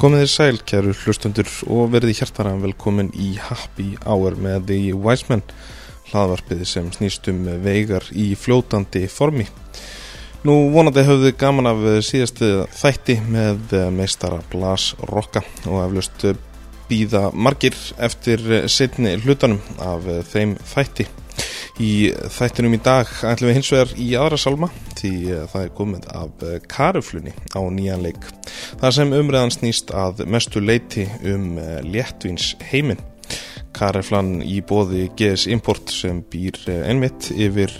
Komið þér sæl, kæru hlustundur og verði hjartara velkomin í Happy Hour með The Wiseman hlaðvarpið sem snýstum veigar í fljótandi formi. Nú vonandi höfðu gaman af síðastu þætti með meistara Blas Rokka og eflaust býða margir eftir setni hlutanum af þeim þætti. Í þættinum í dag ætlum við hins vegar í aðra salma því það er komið af karuflunni á nýjan leik. Það sem umræðan snýst að mestu leiti um léttvins heiminn. Kareflan í bóði GS Import sem býr einmitt yfir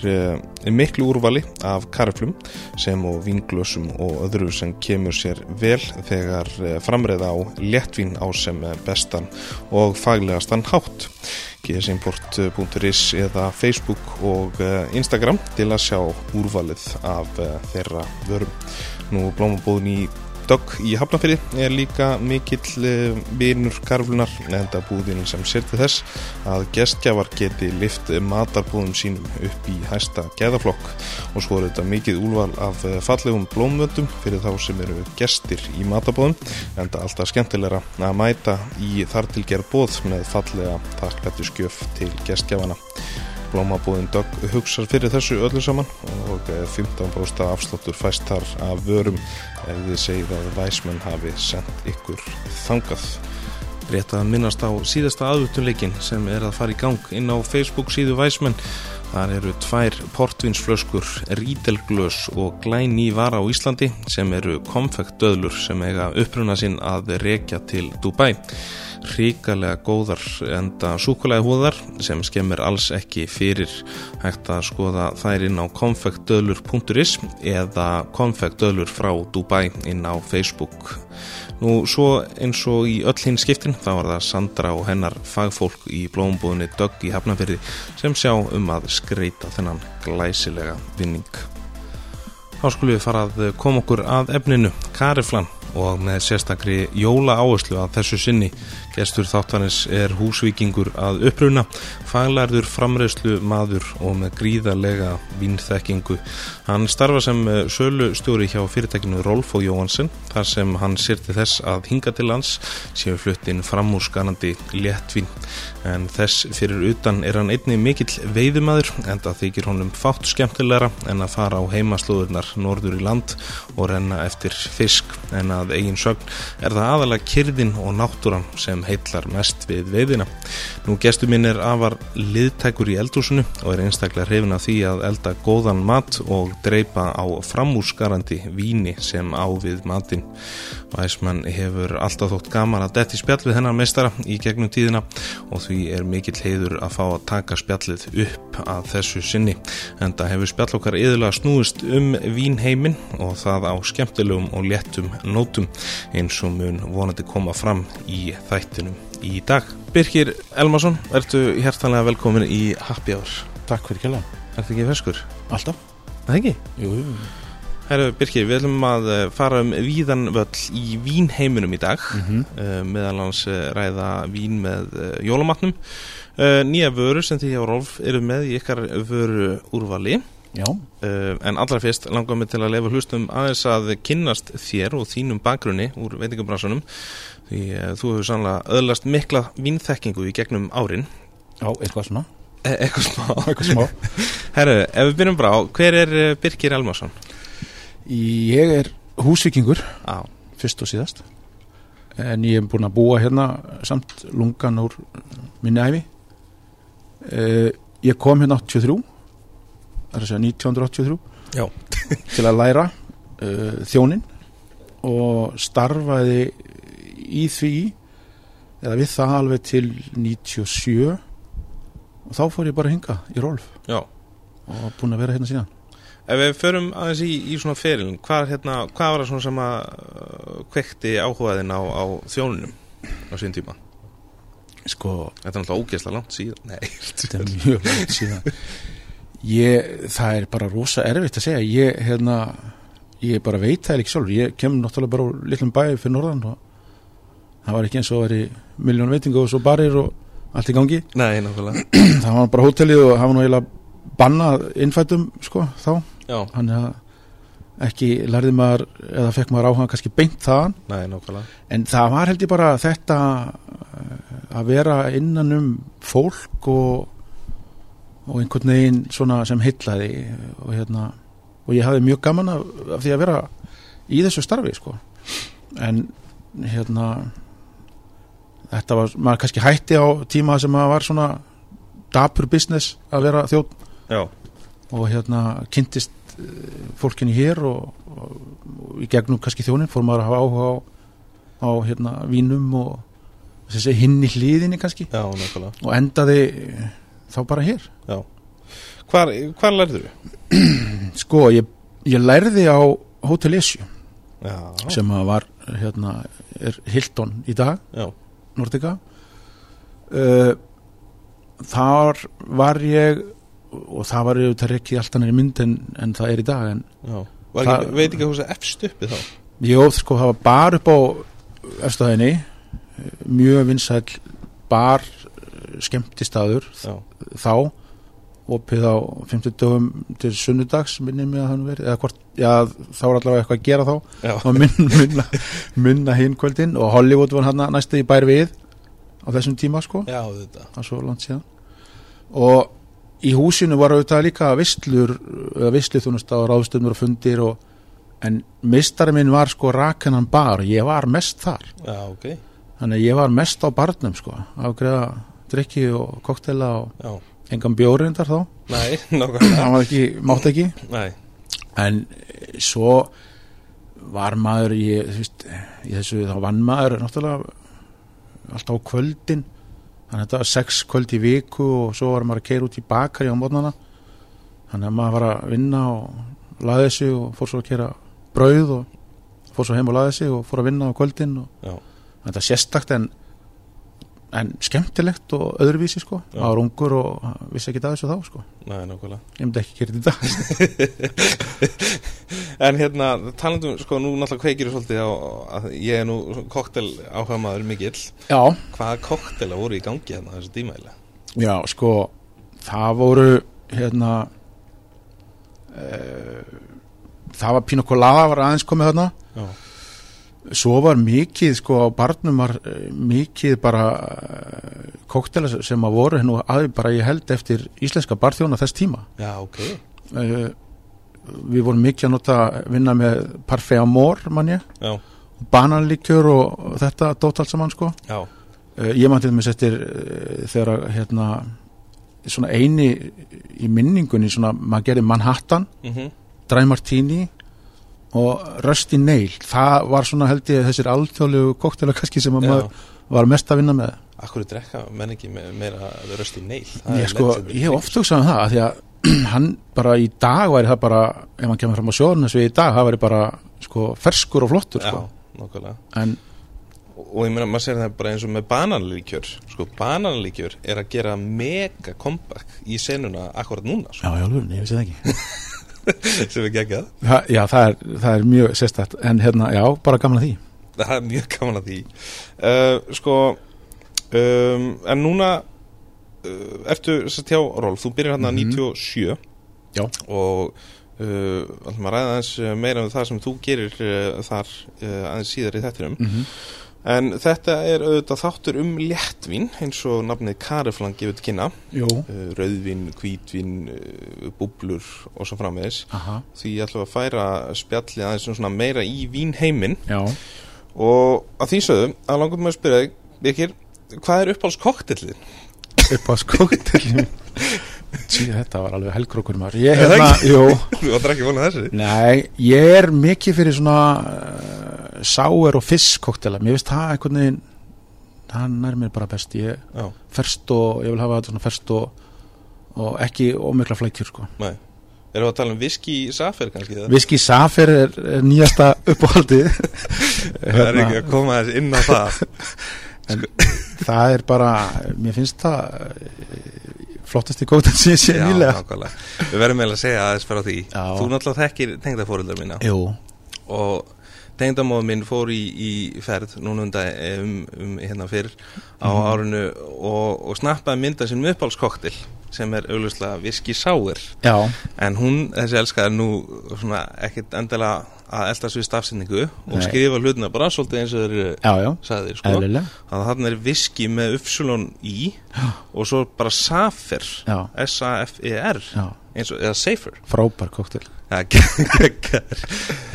miklu úrvali af kareflum sem og vinglösum og öðru sem kemur sér vel þegar framreiða á léttvín á sem bestan og faglegastan hátt gsimport.is eða Facebook og Instagram til að sjá úrvalið af þeirra vörum. Nú blómabóðin í Dögg í Hafnafyrir er líka mikill vinur karflunar enda búðin sem serti þess að gestgjafar geti lift matarbúðum sínum upp í hæsta geðaflokk og svo er þetta mikið úlval af fallegum blómvöndum fyrir þá sem eru gestir í matarbúðum enda alltaf skemmtilegra að mæta í þartilgerð bóð með fallega takklættu skjöf til gestgjafana. Blómabúðin Dögg hugsar fyrir þessu öllu saman og 15% afslottur fæst þar af vörum ef þið segið að væsmenn hafi sendt ykkur þangað. Rétt að minnast á síðasta aðvötuleikin sem er að fara í gang inn á Facebook síðu væsmenn. Þar eru tvær portvinsflöskur, rítelglös og glæni vara á Íslandi sem eru konfektdöðlur sem eiga uppruna sinn að rekja til Dubai ríkalega góðar enda súkulega húðar sem skemmir alls ekki fyrir. Hægt að skoða þær inn á konfektdöðlur.is eða konfektdöðlur frá Dubai inn á Facebook. Nú svo eins og í öll hinn skiptin þá var það Sandra og hennar fagfólk í blómbúðinni Dögg í Hafnafjörði sem sjá um að skreita þennan glæsilega vinning. Þá skulum við fara að koma okkur að efninu. Kariflan og með sérstakri jóla áherslu að þessu sinni. Gestur þáttanins er húsvikingur að uppruna faglærður framreyslu maður og með gríðarlega vínþekkingu. Hann starfa sem sölu stjóri hjá fyrirtækinu Rolf og Jóhansen þar sem hann sérti þess að hinga til lands séu fluttin framúrskanandi léttvín en þess fyrir utan er hann einni mikill veiðumadur en það þykir honum fátt skemmtilegra en að fara á heimaslóðurnar norður í land og renna eftir fisk en að eigin sögn er það aðalega kyrðin og náttúran sem heitlar mest við veiðina. Nú gestur minn er afar liðtækur í eldúsinu og er einstaklega hrifin af því að elda góðan mat og dreipa á framúrskarandi víni sem á við matin. Væsmann hefur alltaf þótt gaman að detti spjall við hennar meistara í gegnum tíðina og því er mikill heiður að fá að taka spjallið upp að þessu sinni. En það hefur spjall okkar yðurlega snúist um vínheimin og það á skemmtilegum og léttum nótum eins og mun vonandi koma fram í þættinum í dag. Birkir Elmarsson, ertu hjertanlega velkomin í Happy Hour. Takk fyrir kjalla. Ertu ekki feskur? Alltaf. Það ekki? Jú, jú. Herru Birkir, við ætlum að fara um víðan völl í vínheiminum í dag Mm -hmm. meðal hans uh, ræða vín með jólamatnum uh, nýja vöru sem því á Rolf eru með í ykkar vöru úrvali Já. en allra fyrst langar mig til að lefa hlustum aðeins að kynnast þér og þínum bakgrunni úr veitingabransunum því þú hefur sannlega öðlast mikla vínþekkingu í gegnum árin Já, eitthvað svona. e eitthvað smá smá. Herru, ef við byrjum bara á, hver er Birkir Elmarsson? Ég er húsvikingur, Á, fyrst og síðast. En ég hef búin að búa hérna samt lungan úr minni æfi. Uh, ég kom hérna 83, það er að segja 1983, já til að læra uh, þjónin og starfaði í því, eða við það alveg til 97 og þá fór ég bara hinga í Rolf Já og búin að vera hérna síðan. Ef við förum aðeins í, í svona ferilin, hvað, hérna, hvað var það svona sem að uh, kvekti áhugaðin á, á þjónunum á síðan tíma? Sko, Þetta er náttúrulega ógeðslega langt síðan. Nei, þetta er mjög langt síðan ég, það er bara rosa erfitt að segja ég, hérna, ég bara veit það ekki sjálfur, ég kem náttúrulega bara úr litlum bæ fyrir norðan og það var ekki eins og að veri miljón veitingu og svo barir og allt í gangi Nei, náttúrulega. það var bara hótelið og það var eiginlega bannað innfættum sko þá Já, Þannig að, ekki lærði maður eða fekk maður áhuga kannski beint þaðan. Nei, en það var held ég bara þetta eh, að vera innan um fólk og, og einhvern veginn svona sem heillaði. Og hérna og ég hafði mjög gaman af, af því að vera í þessu starfi sko. En hérna þetta var, maður kannski hætti á tíma sem maður var svona dapur business að vera þjótt Já, og hérna kynntist eh, fólkinni hér og, og, og í gegnum kannski þjónin fór maður að hafa áhuga á, á hérna vínum og þessi hinn í hlýðinni kannski. Já, og endaði þá bara hér. Já. Hvar, hvar lærður þú? sko ég, ég lærði á Hotel Esju sem var hérna er Hilton í dag Nordica. Uh, þar var ég og það var auðvitað ekki alltaf nýri mynd en, en það er í dag en Það- ekki, veit ekki að húsa efst uppi þá? Jó, sko, það var bar upp á efstæðinni mjög vinsæll bar skemmtistaður Já, þá opið á 50 dögum til sunnudags minnir mig að hann verið eða hvort, já, þá var allavega eitthvað að gera þá. Og minna, minna, minna hinn kvöldin og Hollywood var hann næstu í bær við á þessum tíma sko. Það er svo langt síðan. Og í húsinu var auðvitað líka visslur eða vissluþjónusta og ráðstöfnur og fundir og, en mistari minn var sko rakennan bar, ég var mest þar. Já, ok, þannig ég var mest á barnum sko. Afgreða drikki og koktela og já. engan bjórindar þá. Nei, nákvæmlega. Það var ekki, mátt ekki. Nei, en svo var maður þú veist, í þessu þá vann maður náttúrulega alltaf á kvöldin þannig að þetta var sex kvöld í viku og svo var maður að keira út í bakari á mótnana þannig að maður var að vinna og laði sig og fór svo að keira brauð og fór svo heim og laði sig og fór að vinna á kvöldin og já, þetta er sérstakt en en skemmtilegt og öðruvísi sko. Já. maður var ungur og vissi ekki að þessu þá sko. Nei, nákvæmlega. Ég myndi ekki gera þetta En hérna, talandum, sko, nú náttúrulega kveikir svolítið á, að ég er nú koktel áhuga maður mikill. Já, Hvaða koktela voru í gangi hérna þessu tímaðilega? Já, sko það voru hérna uh, það var Pino Colada var aðeins komið þarna. Já, svo var mikið sko á barnum var uh, mikið bara uh, koktela sem að voru nú aðeins bara ég held eftir íslenska barþjóna þess tíma. Já, ok. Uh, við vorum mikið að nota vinna með Parfait Amor mann ég, Já, bananlikjör og þetta saman sko. Uh, ég man til dæmis eftir uh, þegar hérna svona eini í minningunni svona maður gerði Manhattan, mhm. Dry Martini og Rusty Nail það var svona held ég þessir alþjóðlegu koktela kannski sem að Já. maður var mest að vinna með. Akkur drekka menn ekki me meira neil ég, sko, ég hef oft hugsað um það af því að hann bara í dag væri það bara ef hann kemur fram á sjóðun þessu í dag það væri bara sko ferskur og flottur Já, sko. nákvæmlega. En Og ég meina, maður sér það bara eins og með bananlíkjör Sko, bananlíkjör er að gera mega comeback í senuna akkurat núna, sko. Já, já, alveg, ég vissi það ekki sem við geggjað. Það, já, það er, það er mjög sérstætt en hérna, já, bara gaman að því. Það er mjög gaman að því. Uh, Sko um, En núna uh, Ertu hjá Rolf, þú byrjar hérna Mhm. 97 Já. Og uh, ætlum að ræða aðeins meira um það sem þú gerir uh, þar uh, aðeins síðar í þettinum mm -hmm. En þetta er auðvitað þáttur um léttvín eins og nafnið Kariflang gefur til kynna. Jú, uh, Rauðvín, hvítvín, uh, búblur og svo framvegis. Aha, Því ég ætlum að færa spjallið aðeins um svona meira í vínheiminn. Já. Og að því sögðu, að langum með að spyrja þig, Birkir, hvað er uppáhalds koktellið? Tí, þetta var alveg helgrókur maður ég hérna, Þú áttur ekki vonað þessu? nei, ég er mikið fyrir svona uh, sáer og fiskkóktela mér finnst það einhvern veginn það nær mér bara best ég Já, ferst og, ég vil hafa þetta svona ferst og, og ekki ómikla flækjur sko. nei. Erum við að tala um viski safir kannski? Viski Safir er, er nýjasta uppáhaldið Það er ekki að koma inn á það. það er bara mér finnst það eh, flottasti kóktel sem ég sé Já, nýlega nákvæmlega. Við verðum eiginlega að segja aðeins fyrir á því. Já. Þú náttúrulega þekkir tengdafórildar mína Jú, og tengdamóð minn fór í, í ferð núna um, dag- um, um hérna fyrr á Mhm. árinu og, og snappaði mynda sinn uppáhaldskoktel sem er auglustlega viski sáir já, en hún, þessi elskaði nú svona ekkit endilega að eldast við stafsendingu og Nei. skrifa hlutina bara svolítið eins og þeir eru sagðir sko. Eðlilega. Þannig að þarna er viski með uppsulun í og svo bara safer. S-A-F-E-R já, eins og, eða safer. Frábær koktel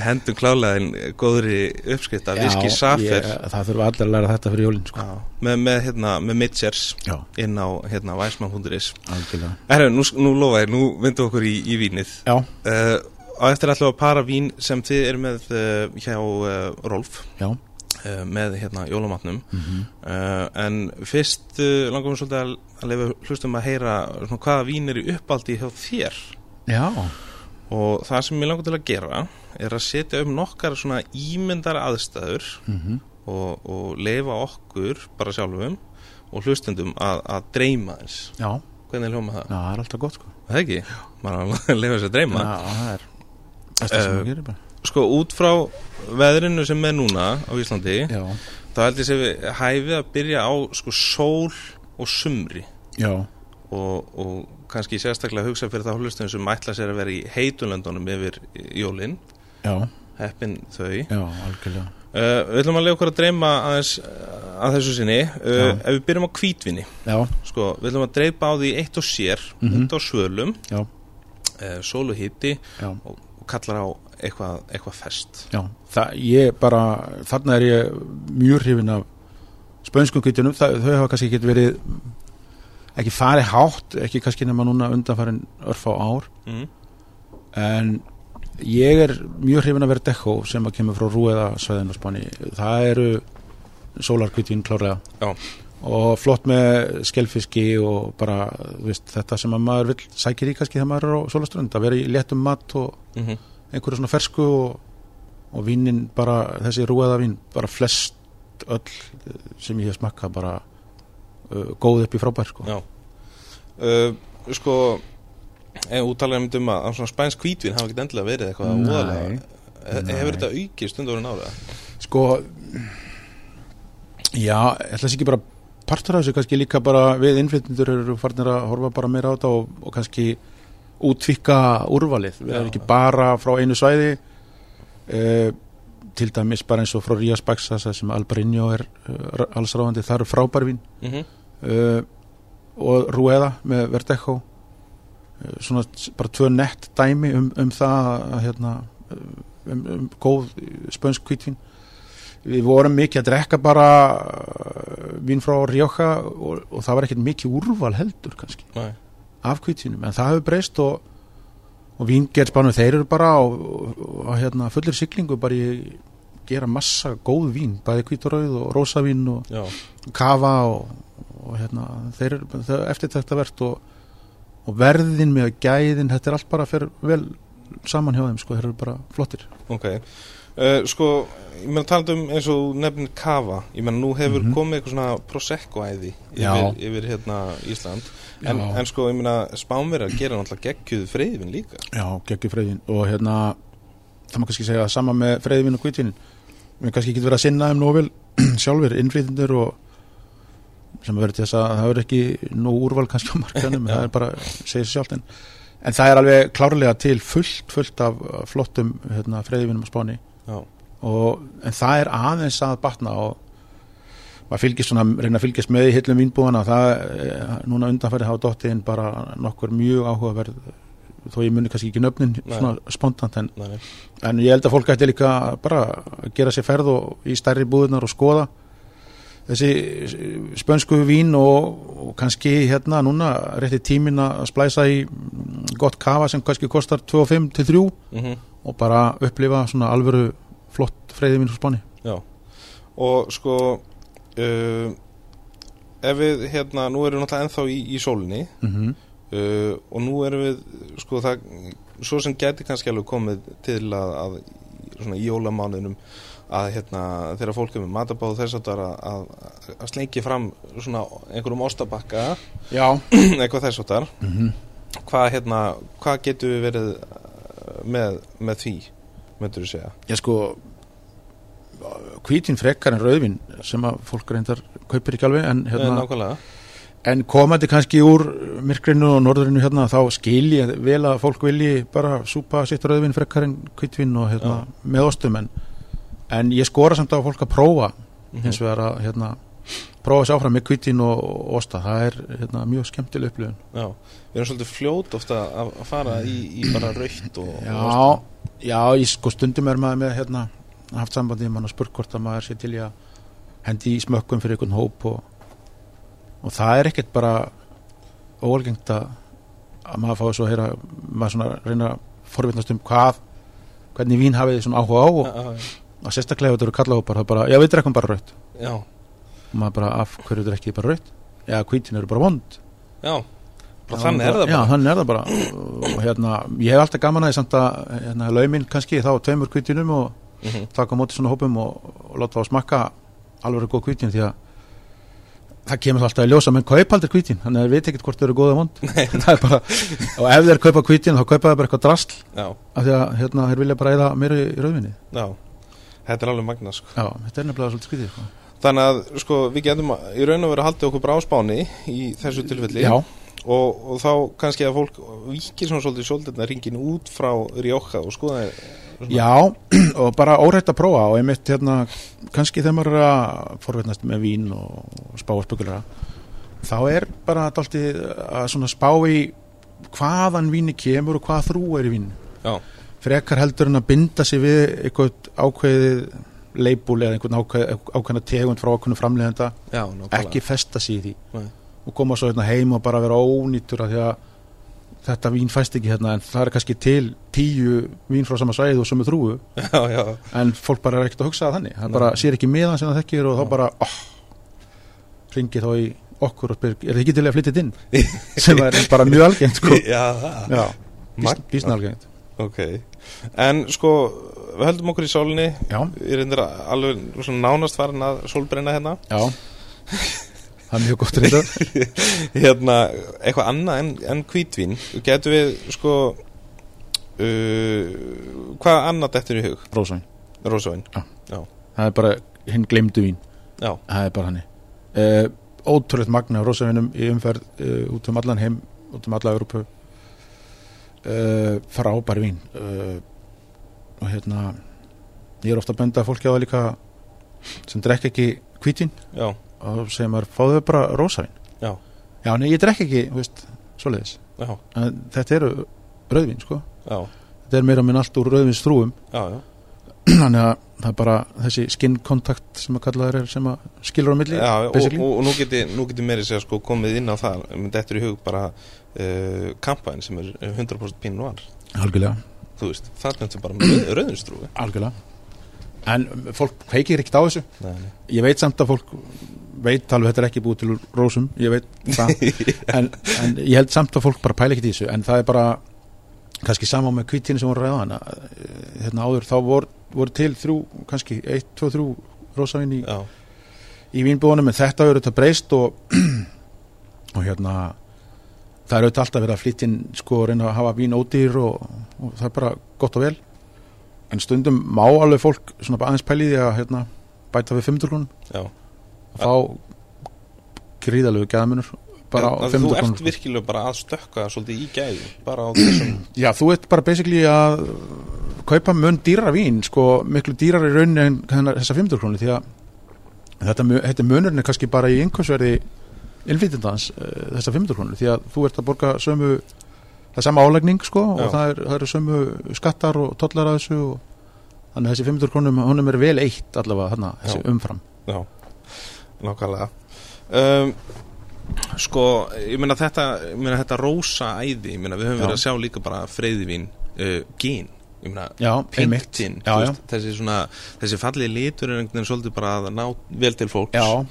hendum klálega en góðri uppskrift af viski safer. það þurfa allir að læra þetta fyrir jólin sko. Með, með, hérna, með Mitchers já, inn á hérna, væsmann.is Herru, nú, nú lofa ég, nú vindum okkur í, í vínið. Já, uh, á eftir við að para vín sem þið eru með uh, hjá uh, Rolf. Já, með hérna jólamatnum. Mm uh, en fyrst uh, langum við svolítið að, að lefa hlustum að heyra svona, hvaða vín er í uppáldi hjá þér. Já, og það sem ég langar til að gera er að setja um nokkar svona ímyndar aðstæður mm og, og leifa okkur bara sjálfum og hlustendum að, að dreyma þess já, hvernig hljóma það? já, það er alltaf gott sko. Það ekki? Maður á að leifa þess að dreyma. Já, það er það sem Eh, við gerum bara. Sko út frá veðrinu sem er núna á Íslandi já, þá held ég sem við hæfið að byrja á sko sól og sumri. já, og, og kannski sérstaklega hugsa fyrir það hlustum sem ætla sér að vera í heitunlöndunum yfir jólin. Já, heppin þau. Já, algjörlega. Uh, Við ætlum að leiða okkur að dreyma aðeins að þessu sinni. Uh, ef við byrjum á hvítvinni já, sko, við ætlum að dreipa á því eitt og sér Mhm. út á svölum. Já, uh, sól og hitti já. Og, og kallar á eitthvað, eitthvað fest. Já, það, ég bara, þarna er ég mjög hrifin af spönskum kvítunum, þau hafa kannski ekki verið ekki farið hátt, ekki kannski nema núna undanfarin örf á ár, mm. en ég er mjög hrifin að vera dekko sem að kemur frá Rúeða sveðin og Spáni, það eru sólarkvítin klárlega Já. og flott með skelfiski og bara, veist, þetta sem að maður vill sækir í kannski þegar maður er á sólaströnd að vera í léttum mat og Mm einhverju svona fersku og, og vínin bara, þessi rúeða vín bara flest öll sem ég hef smakkað bara uh, góð upp í frábær sko. Já uh, Sko ef útalega myndum að, að svona spænsk hvítvin hafa ekki endilega verið eitthvað Nei. úðalega Nei. Hefur þetta aukið stundurinn ára? sko já, ætla þess ekki bara partur af þessu kannski líka bara við innflytjendur eru farnir að horfa bara meira á þetta og, og kannski útvikka úrvalið, við erum ekki bara frá einu svæði uh, til dæmis bara eins og frá Rías Baxas sem Albarinho er uh, alls ráðandi, það eru frábærvín Mm -hmm. Uh, og Rueda með Verdejo. Uh, svona bara tvö nett dæmi um, um það að hérna, uh, um, um góð spönsk kvítvin við vorum mikið að drekka bara vín frá Rioja og, og það var ekkert mikið úrval heldur kannski Nei. af kvítvinum en það hefur breyst og, og víngerðsbánu þeir eru bara á, á hérna, fullir siglingu bara í gera massa góð vín bæði kvíturauð og rósavín og kafa og, og hérna, þeir eru þau- eftirtæktavert og, og verðin með gæðin, þetta er allt bara fyrir vel saman hjá þeim, sko, þeir eru bara flottir. Ok. Uh, Sko, ég meina talað um eins og nefnir kafa Ég meina nú hefur Mhm. komið eitthvað svona Prosecco-æði yfir, yfir hérna Ísland. En, en sko, ég meina spánverjar gera náttúrulega geggjuð freyðvin líka. Já, geggjur freyðin og hérna það má kannski segja sama með freyðin og kvítvinin við kannski ekki verið að sinna nóg vel sjálfur, innflytindur og sem verður til þess að það verður ekki nóg úrval kannski á markanum það er bara, segir sér sjálft en, en það er alveg klárlega til fullt, fullt af flottum hérna, freyðinum á Spáni. Og, en það er aðeins að batna og maður fylgist svona, reyna að fylgjast með í hillum vínbúana það, eh, núna undanfæri hafa dottiðin bara nokkur mjög áhugaverð þó ég muni kannski ekki nöfnin svona spontant en, en ég held að fólk ætti líka bara að gera sér ferð og í stærri búðunar og skoða þessi spönsku vín og, og kannski hérna núna rétti tímin að splæsa í mm, gott kafa sem kannski kostar 2,5 til 3 mm og bara upplifa svona alvöru flott freyði mín frá Spáni. Já, og sko uh, ef við hérna, nú erum við náttúrulega ennþá í, í sólinni mm -hmm. uh, og nú erum við sko það, svo sem gæti kannski alveg komið til að, að svona í jólamánuðinum að hérna þegar fólk er með matabáð þess að að, að, slengja fram svona einhverjum ostabakka Já. eitthvað þess að mm -hmm. hvað hérna, hvað getur við verið uh, með, með því myndur þú segja? Já sko hvítin frekar en rauðvin sem að fólk reyndar kaupir ekki alveg en hérna, hérna, en komandi kannski úr myrkrinu og norðurinu hérna þá skil ég vel að fólk vilji bara súpa sitt rauðvin frekar en kvítvin og hérna með ostum en, en ég skora samt á fólk að prófa hins vegar að hérna prófa sér áfram með kvítvin og, og osta. Það er hérna mjög skemmtileg upplifun. Já, við erum svolítið fljót ofta að fara í, í bara raukt og, og Já, já, ég sko stundum er maður með hérna haft sambandi mann og spurt hvort að maður sé til í að hendi í smökkum fyrir einhvern hóp og, og það er ekkert bara óalgengt að að maður fái svo að heyra maður svona reyna að forvitnast um hvað hvernig vín hafið þið svona áhuga á og, Já, og sérstaklega ef þetta eru kallahópar er bara, já við drekkum bara raut já, og maður bara, af hverju drekkið bara raut já, hvítin eru bara vond. Já. Bara þannig er það Já, bara. þannig er það bara. Og hérna, ég hef alltaf gaman að því samt að hérna, laumin kannski þá tveimur kvítinum og Mhm. taka á móti svona hópum og, og láta þá smakka alveg góð kvítin því að það kemur þá alltaf í ljósa menn kaupa aldrei kvítin, þannig að þeir veit ekkert hvort þau eru góð eða vond. Er bara, og ef þeir kaupa kvítin þá kaupa þeir bara eitthvað drasl Já, af því að hérna, þeir vilja bara eða meira í rauðvinni já Þetta er alveg magna sko. Já, þetta er nefnilega svolítið skrítið sko. Þannig að sko, við getum í raun og verið að halda okkur bráspáni í þessu tilfelli. Já, og, og þá kannski að fólk vikir svona svolítið svolítið ringin út frá Rjóka og skoða svona- Já, og bara órætt að prófa og einmitt hérna, kannski þegar maður er að forvetnast með vín og spá og spekulara þá er bara dálítið að svona spá í hvaðan víni kemur og hvað þrú er í vín Já, frekar heldur en að binda sig við eitthvað ákveðið leibúl eða einhvern ákveð, ákveðna tegund frá já, nákvæmlega. Ekki festa sig í því. Nei. og koma svo hérna heim og bara vera ónýtur af því að þetta vín fæst ekki hérna en það er kannski til tíu vín frá sama svæði og sömu þrúu Já, já, en fólk bara er ekkert að hugsa það þannig. Það bara sér ekki miðan sem það þekkir og þá Já. bara oh, ringi þá í okkur og spyr, er það ekki til að flytja inn? Sem er bara mjög algengt sko. Já, það já, Magna. En sko við höldum okkur í sólinni. Já, Ég reyndir að alveg nánast farin að sólbrenna hérna. Já. Það er mjög gott reynda Hérna, eitthvað annað en, en hvítvín Getum við sko uh, Hvað annað dettur í hug? rósvæn, Rósavín það er bara hinn glemdu vín, Já, það er bara hann uh, ótrúlegt magna af rósvæninum í umferð uh, út um allan heim út um alla Európu uh, frábæri vín. Uh, og hérna ég er ofta að benda fólki á það líka sem drekk ekki hvítin já, og segir maður, fáðu bara rósavín já, já, nei, ég drekk ekki, veist, svoleiðis. Já, en þetta eru rauðvín, sko. Já, þetta er meira minn allt úr rauðvinstrúum já, já. þannig að það er bara þessi skin kontakt sem að kalla þær er sem að skilur á milli Já, og, og, og nú geti, geti meiri segja sko komið inn á það. Þetta er í hug bara uh, kampaðin sem er 100% pínu var. Algjörlega, þú veist, það er bara með rauðinstrúi algjörlega. En fólk kveikir ekkert á þessu. Nei, nei. ég veit samt að fólk veit alveg þetta er ekki búið til rósum ég veit það. En, en ég held samt að fólk bara pæla ekkert í þessu. En það er bara kannski sama með kvítinu sem voru ræðan hérna áður þá voru, voru til þrjú kannski, eitt, tvö, þrjú rósavín í, í vínbúðunum en þetta eru þetta breyst og, og hérna það er auðvitað alltaf verið að flytja inn sko að reyna að hafa vín ódýr og, og það er bara gott og vel. En stundum má alveg fólk svona bara aðeins pæli í því að hérna, bæta við 500 krónum já. Þá gríðalegu gæðamunur bara á En, að 500 Þú krónur ert virkilega bara að stökka svolítið í gæði bara á þessum Já, þú ert bara basically að kaupa mun dýra vín, sko miklu dýrar í rauninni en hennar, þessa 500 krónu því að þetta, þetta munurinn er kannski bara í einhversverði innflytjandans uh, þessa 500 krónu því að þú ert að borga sömu það er sama álægning sko Já. og það, er, eru sömu skattar og tollar að þessu og þannig að þessi 500 krónum honum er vel eitt allavega þarna, þessi Já. umfram Já, nákvæmlega um, Sko, ég meina þetta ég meina þetta rósa æði ég meina við höfum verið að sjá líka bara freyðivín uh, gín, ég meina Já, pinktinn, Já, já. þessi þessi fallið litur er einhvern veginn svolítið bara að ná vel til fólks Já,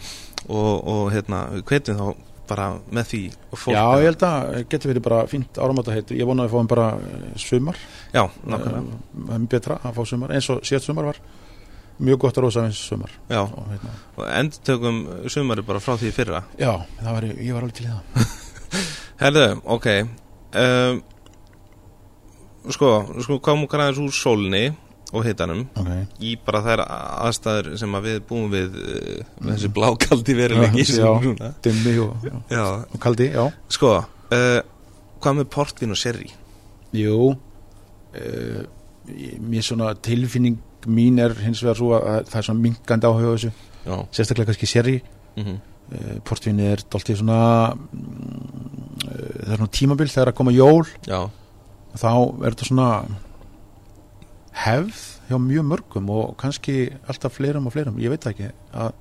og, og hérna, hvetjum þá bara með því og fólk já, ég held að getur verið bara fínt áramata heit ég vona að við fáum bara eh, sumar. Já, nákvæmlega, Eh, það er betra að fá sumar eins og síðast sumar var. Mjög gott að rosa eins sumar. Já, og, hérna, og endurtökum sumari bara frá því fyrra. Já, það var, ég var alveg til það. Herðu, ok um, Sko, sko komum aðeins úr sólni og hitanum ok. í bara þær aðstæður sem að við búum við uh, þessi blákaldi veruleiki Já, já. dimmi og, já, og kaldi, sko uh, hvað með portvin og sherry? Jú uh, Mér svona tilfinning mín er hins vegar svo að það er svona minkandi áhuga þessu. Já, sérstaklega kannski sherry. Mm uh, portvinni er dálítið svona uh, það er svona tímabil þegar að koma jól. Já, þá er þetta svona hefð hjá mjög mörgum og kannski alltaf fleirum og fleirum, ég veit ekki að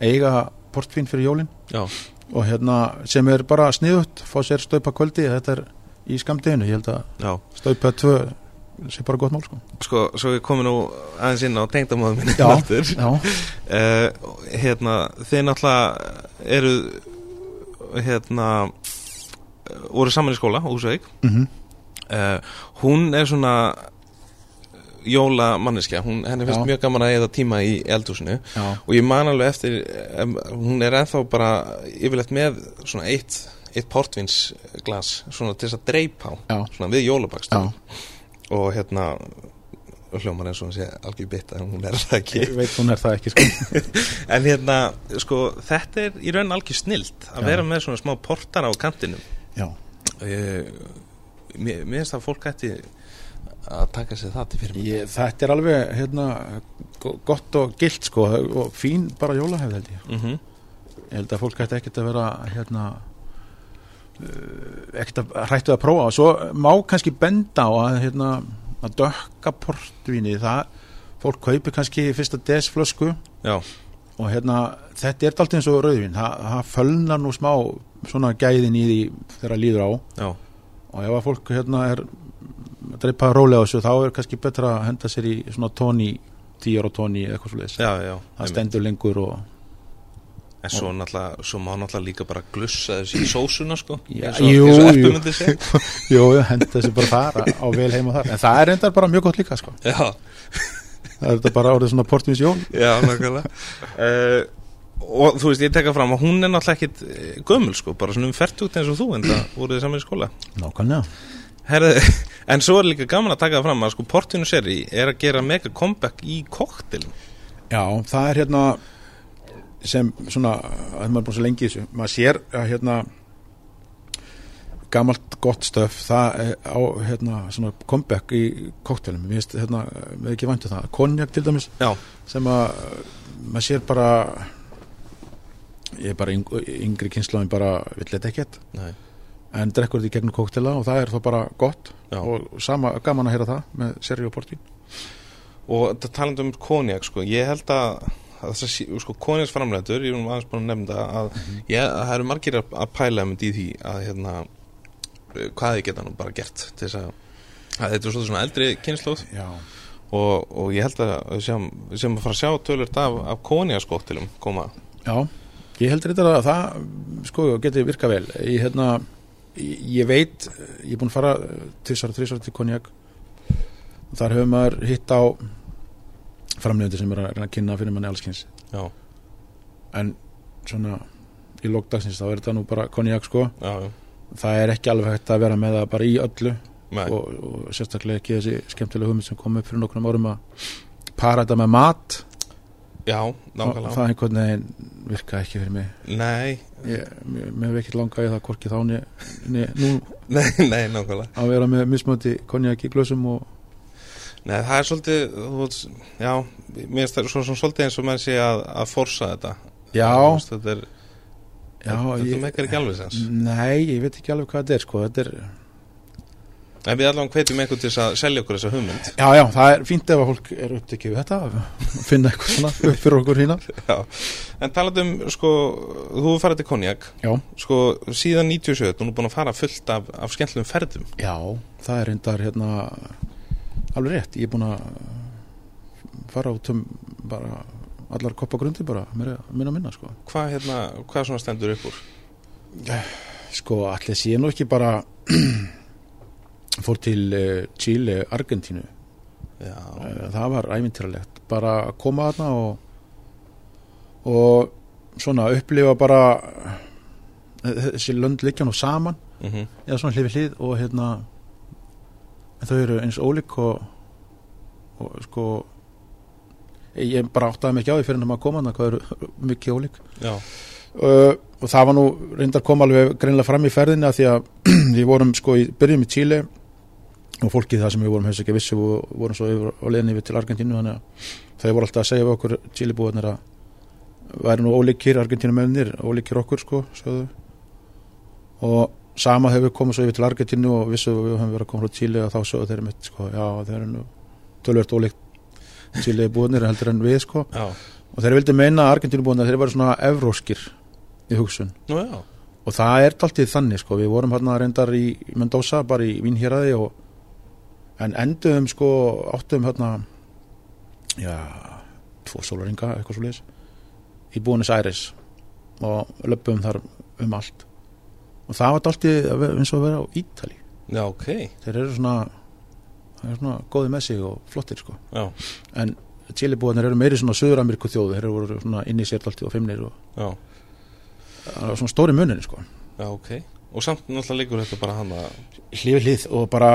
eiga portvin fyrir jólin já, og hérna sem er bara sniðut fá sér staupa kvöldi, þetta er í skamdeginu, ég held að staupa tvö sé bara gott mál sko. Sko, svo við komum nú aðeins inn á tengdamóðum minni Já. aftur. Já, uh, hérna, þið náttúrulega eru hérna voru saman í skóla, Úsveik mm uh, hún er svona jóla manneskja, hún, henni finnst mjög gaman að eða tíma í eldhúsinu. Já, og ég man alveg eftir hún er ennþá bara yfirleitt með svona eitt, eitt portvinsglas svona til þess að dreipa á já, svona við jólabakst og hérna hljómar eins og hún sé algjör bitt en hún er það ekki. Ég veit hún er það ekki sko. En hérna, sko, þetta er í raun algjör snilt að Já. vera með svona smá portara á kantinum. Já, ég, mér mér finnst að fólk ætti að taka sér það til fyrir mig ég, þetta er alveg hérna go- gott og gilt sko og fín bara jólahefð held ég. Mm ég held að fólk ætti ekkert að vera hérna uh, ekkert að hrættu að prófa. Og svo má kannski benda á að hérna að dökka portvíni það, fólk kaupir kannski fyrsta desflösku já, og hérna þetta er dalt eins og rauðvín. Það, það fölnar nú smá svona gæðin í því þegar það líður á. Já, og ef að fólk hérna er dreipa rólega þessu þá er kannski betra að henda sér í svona tóni tíur og tóni eða eitthvað já það stendur lengur og en svo svo má náttúrulega líka bara glussa þessi í sósuna sko. Já, jú, jú. Jú, henda þessi bara þar á vel heima þar. En það er reyndar bara mjög gott líka sko. Já, það er þetta bara orðið svona portvíns jól. Já, nákvæmlega. Uh, og þú veist, ég tekka fram að hún er náttúrulega ekkit eh, gömul sko, bara svona um færtugt eins og þú en það voruð þið saman í skóla. Nákvæmlega Herðu, en svo er líka gaman að taka það fram að sko Portinu Seri er að gera mega comeback í koktelum já, það er hérna sem svona, að maður er búin svo lengi þessu maður sér að hérna gamalt gott stöf það er á hérna svona comeback í koktelum, við veist hérna við ekki væntu það, konjak til dæmis Já, sem að maður sér bara ég er bara yng, yngri kynnslóðin bara vill þetta ekkert. Nei, en drekkur þetta í gegnum koktela og það er þá bara gott já. og sama, gaman að heyra það með seri og portín Og þetta talandi um konjak sko, ég held að að þess að sko konjaksframleitur ég er nú aðeins búin að nefnda að ég, að það eru margir að, að pæla um því að hérna hvað þið geta nú bara gert til þess að, að þetta er svona eldri kynnslóð og, og ég held að við séum, við séum að fara að sjá tölurt af, af konjakskóttilum koma. Já ég heldur þetta að það sko geti virka vel. Ég, hérna, ég, veit ég er búin að fara tvisar og þrisar til konjak. Þar hefur maður hitt á framleiðandi sem er að reyna að kynna fyrir manni allskins Já, en svona í lókdagsins þá er þetta nú bara konjak sko. Já, já, það er ekki alveg hægt að vera með það bara í öllu. Og, og sérstaklega ekki þessi skemmtilega hugmynd sem kom upp fyrir nokkrum árum að para þetta með mat já, nákvæmlega. Það einhvern veginn virka ekki fyrir mig. Nei, ég, mér hef ekki langað í það hvorki þá nei, nei, nákvæmlega. Að vera með mismöndi konjak í glösum og Nei, það er svolítið, þú veist, já, mér finnst það svona, svolítið eins og menn sé að, að forsa þetta. já, veist, Þetta er, þetta ég, mekkar ekki alveg sens. nei, ég veit ekki alveg hvað þetta er sko, þetta er, En við allavega hvetjum eitthvað til að selja okkur þessa hugmynd. já, já, það er fínt ef að fólk er upptekið við þetta finna eitthvað svona upp fyrir okkur hína Já. En talað um, sko, þú hefur farið til konjak, já, sko, síðan 97, þú er búin að fara fullt af, af skemmtlum ferðum. já, það er reyndar hérna alveg rétt, ég er búin að fara út um bara allar koppagrundir bara, mér að minna minna sko Hvað, hérna, hvað svona stendur upp úr? Sko, allir sé nú ekki bara fór til uh, Chile, Argentínu. Já, uh, það var ævintýralegt. Bara að koma þarna og og svona upplifa bara eh, þessi lönd liggja nú saman. Mm eða svona hlið við hlið og hérna en þau eru eins ólík og og sko ég bara áttaði ekki á því fyrir en maður koma hvað eru mikið ólík. Uh, og það var nú reyndar kom alveg greinlega fram í ferðinni að því að við vorum sko í byrjum í Chile og fólkið það sem við vorum hefðis ekki vissi og vorum svo yfir, á leiðinni yfir til Argentínu þannig að þau voru alltaf að segja við okkur Chile búinir að væri nú ólíkir Argentínu mennir, ólíkir okkur sko sögðu. og sama hefur við komið svo yfir til Argentínu og vissu við höfum verið að koma frá Chile og þá sögðu þeir mitt sko, já þeir eru nú tölvert ólíkt Chile búinir heldur en við sko. Já, og þeir vildi meina að Argentínu búinir þeir eru svona evróskir í hugsun. Nú og það er alltaf þannig sko, við vorum hérna reyndar í Mendoza, bara í Vínhjeraði og en enduðum sko áttum hérna já, tvo sólaringa eitthvað svo leiðis í Buenos Aires og löpum þar um allt. Og það var alltaf eins og að vera á Ítali Já, ok, þeir eru svona eru svona góði með sig og flottir sko. Já, en Chilibúarnir eru meiri svona Suður-Ameríku þjóðu, þeir eru voru svona inn í sér alltaf og fimmnir og já, það var svona stóri munir sko. Já, ok Og samt náttúrulega liggur þetta bara hann að hlið hlið og bara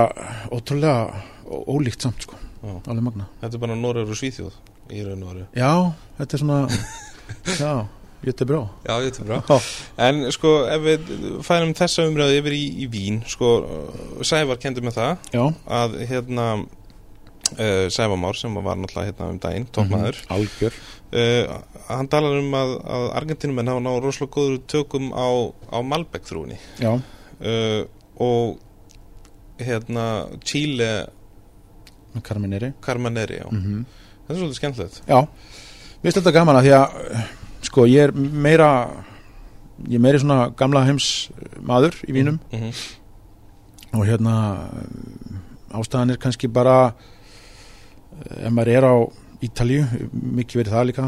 ótrúlega ólíkt samt sko, Já. alveg magna Þetta er bara Norður og Svíþjóð í raun og veru. Já, þetta er svona já, þetta er brá Já, já, En sko, ef við færum þessa umræðu yfir í, í Vín Sko, Sævar kendur með það já. að hérna uh, Sævar Már sem var náttúrulega hérna um daginn, toppmaður. Mhm, algjör uh, hann talar um að, að Argentínumenn hafa náðu rosalega góður tökum á, á Malbec þrúni já, uh, og hérna Chile Carmaneri já. mm þetta er svolítið skemmtilegt. Já, mér finnst þetta gaman að því að eh, sko, ég er meira ég er meiri svona gamla heims maður í vínum mm -hmm. og hérna eh, ástæðan er kannski bara eh, ef maður er á Ítalíu, mikið verið það líka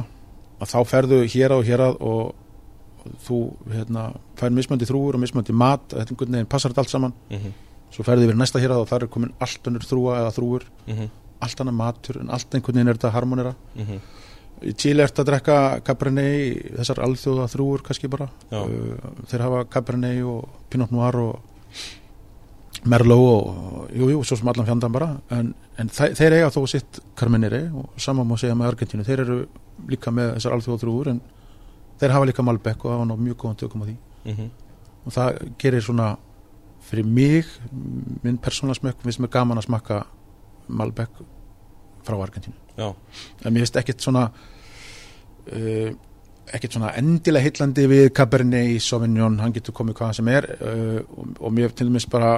að þá ferðu hér og hér og, og þú hérna, fær mismöndi þrúur og mismöndi mat þetta veginn passar þetta allt saman. Mm -hmm. svo ferðu yfir næsta hér og það er komin allt önnur þrúa eða þrúur, allt annað matur en allt einhvern veginn er þetta harmonera Mhm. í Chile ertu að drekka Cabernet þessar alþjóða þrúur kannski bara. Uh, þeir hafa Cabernet og Pinot Noir og Merlot og jú, jú, svo sem allan fjandan bara en, en þe þeir eiga þó sitt Carmenere og saman má segja með Argentínu. Þeir eru líka með þessar alþjóða þrúur en þeir hafa líka Malbec og hafa ná mjög góðan tökum á því. Mhm. og það gerir svona fyrir mig, minn persónlega smekk finnst mér gaman að smakka Malbec frá Argentínu. Já, en mér finnst ekkert svona uh, ekkert svona endilega heillandi við Cabernet Sauvignon, hann getur komið hvaðan sem er uh, og, og mér til dæmis bara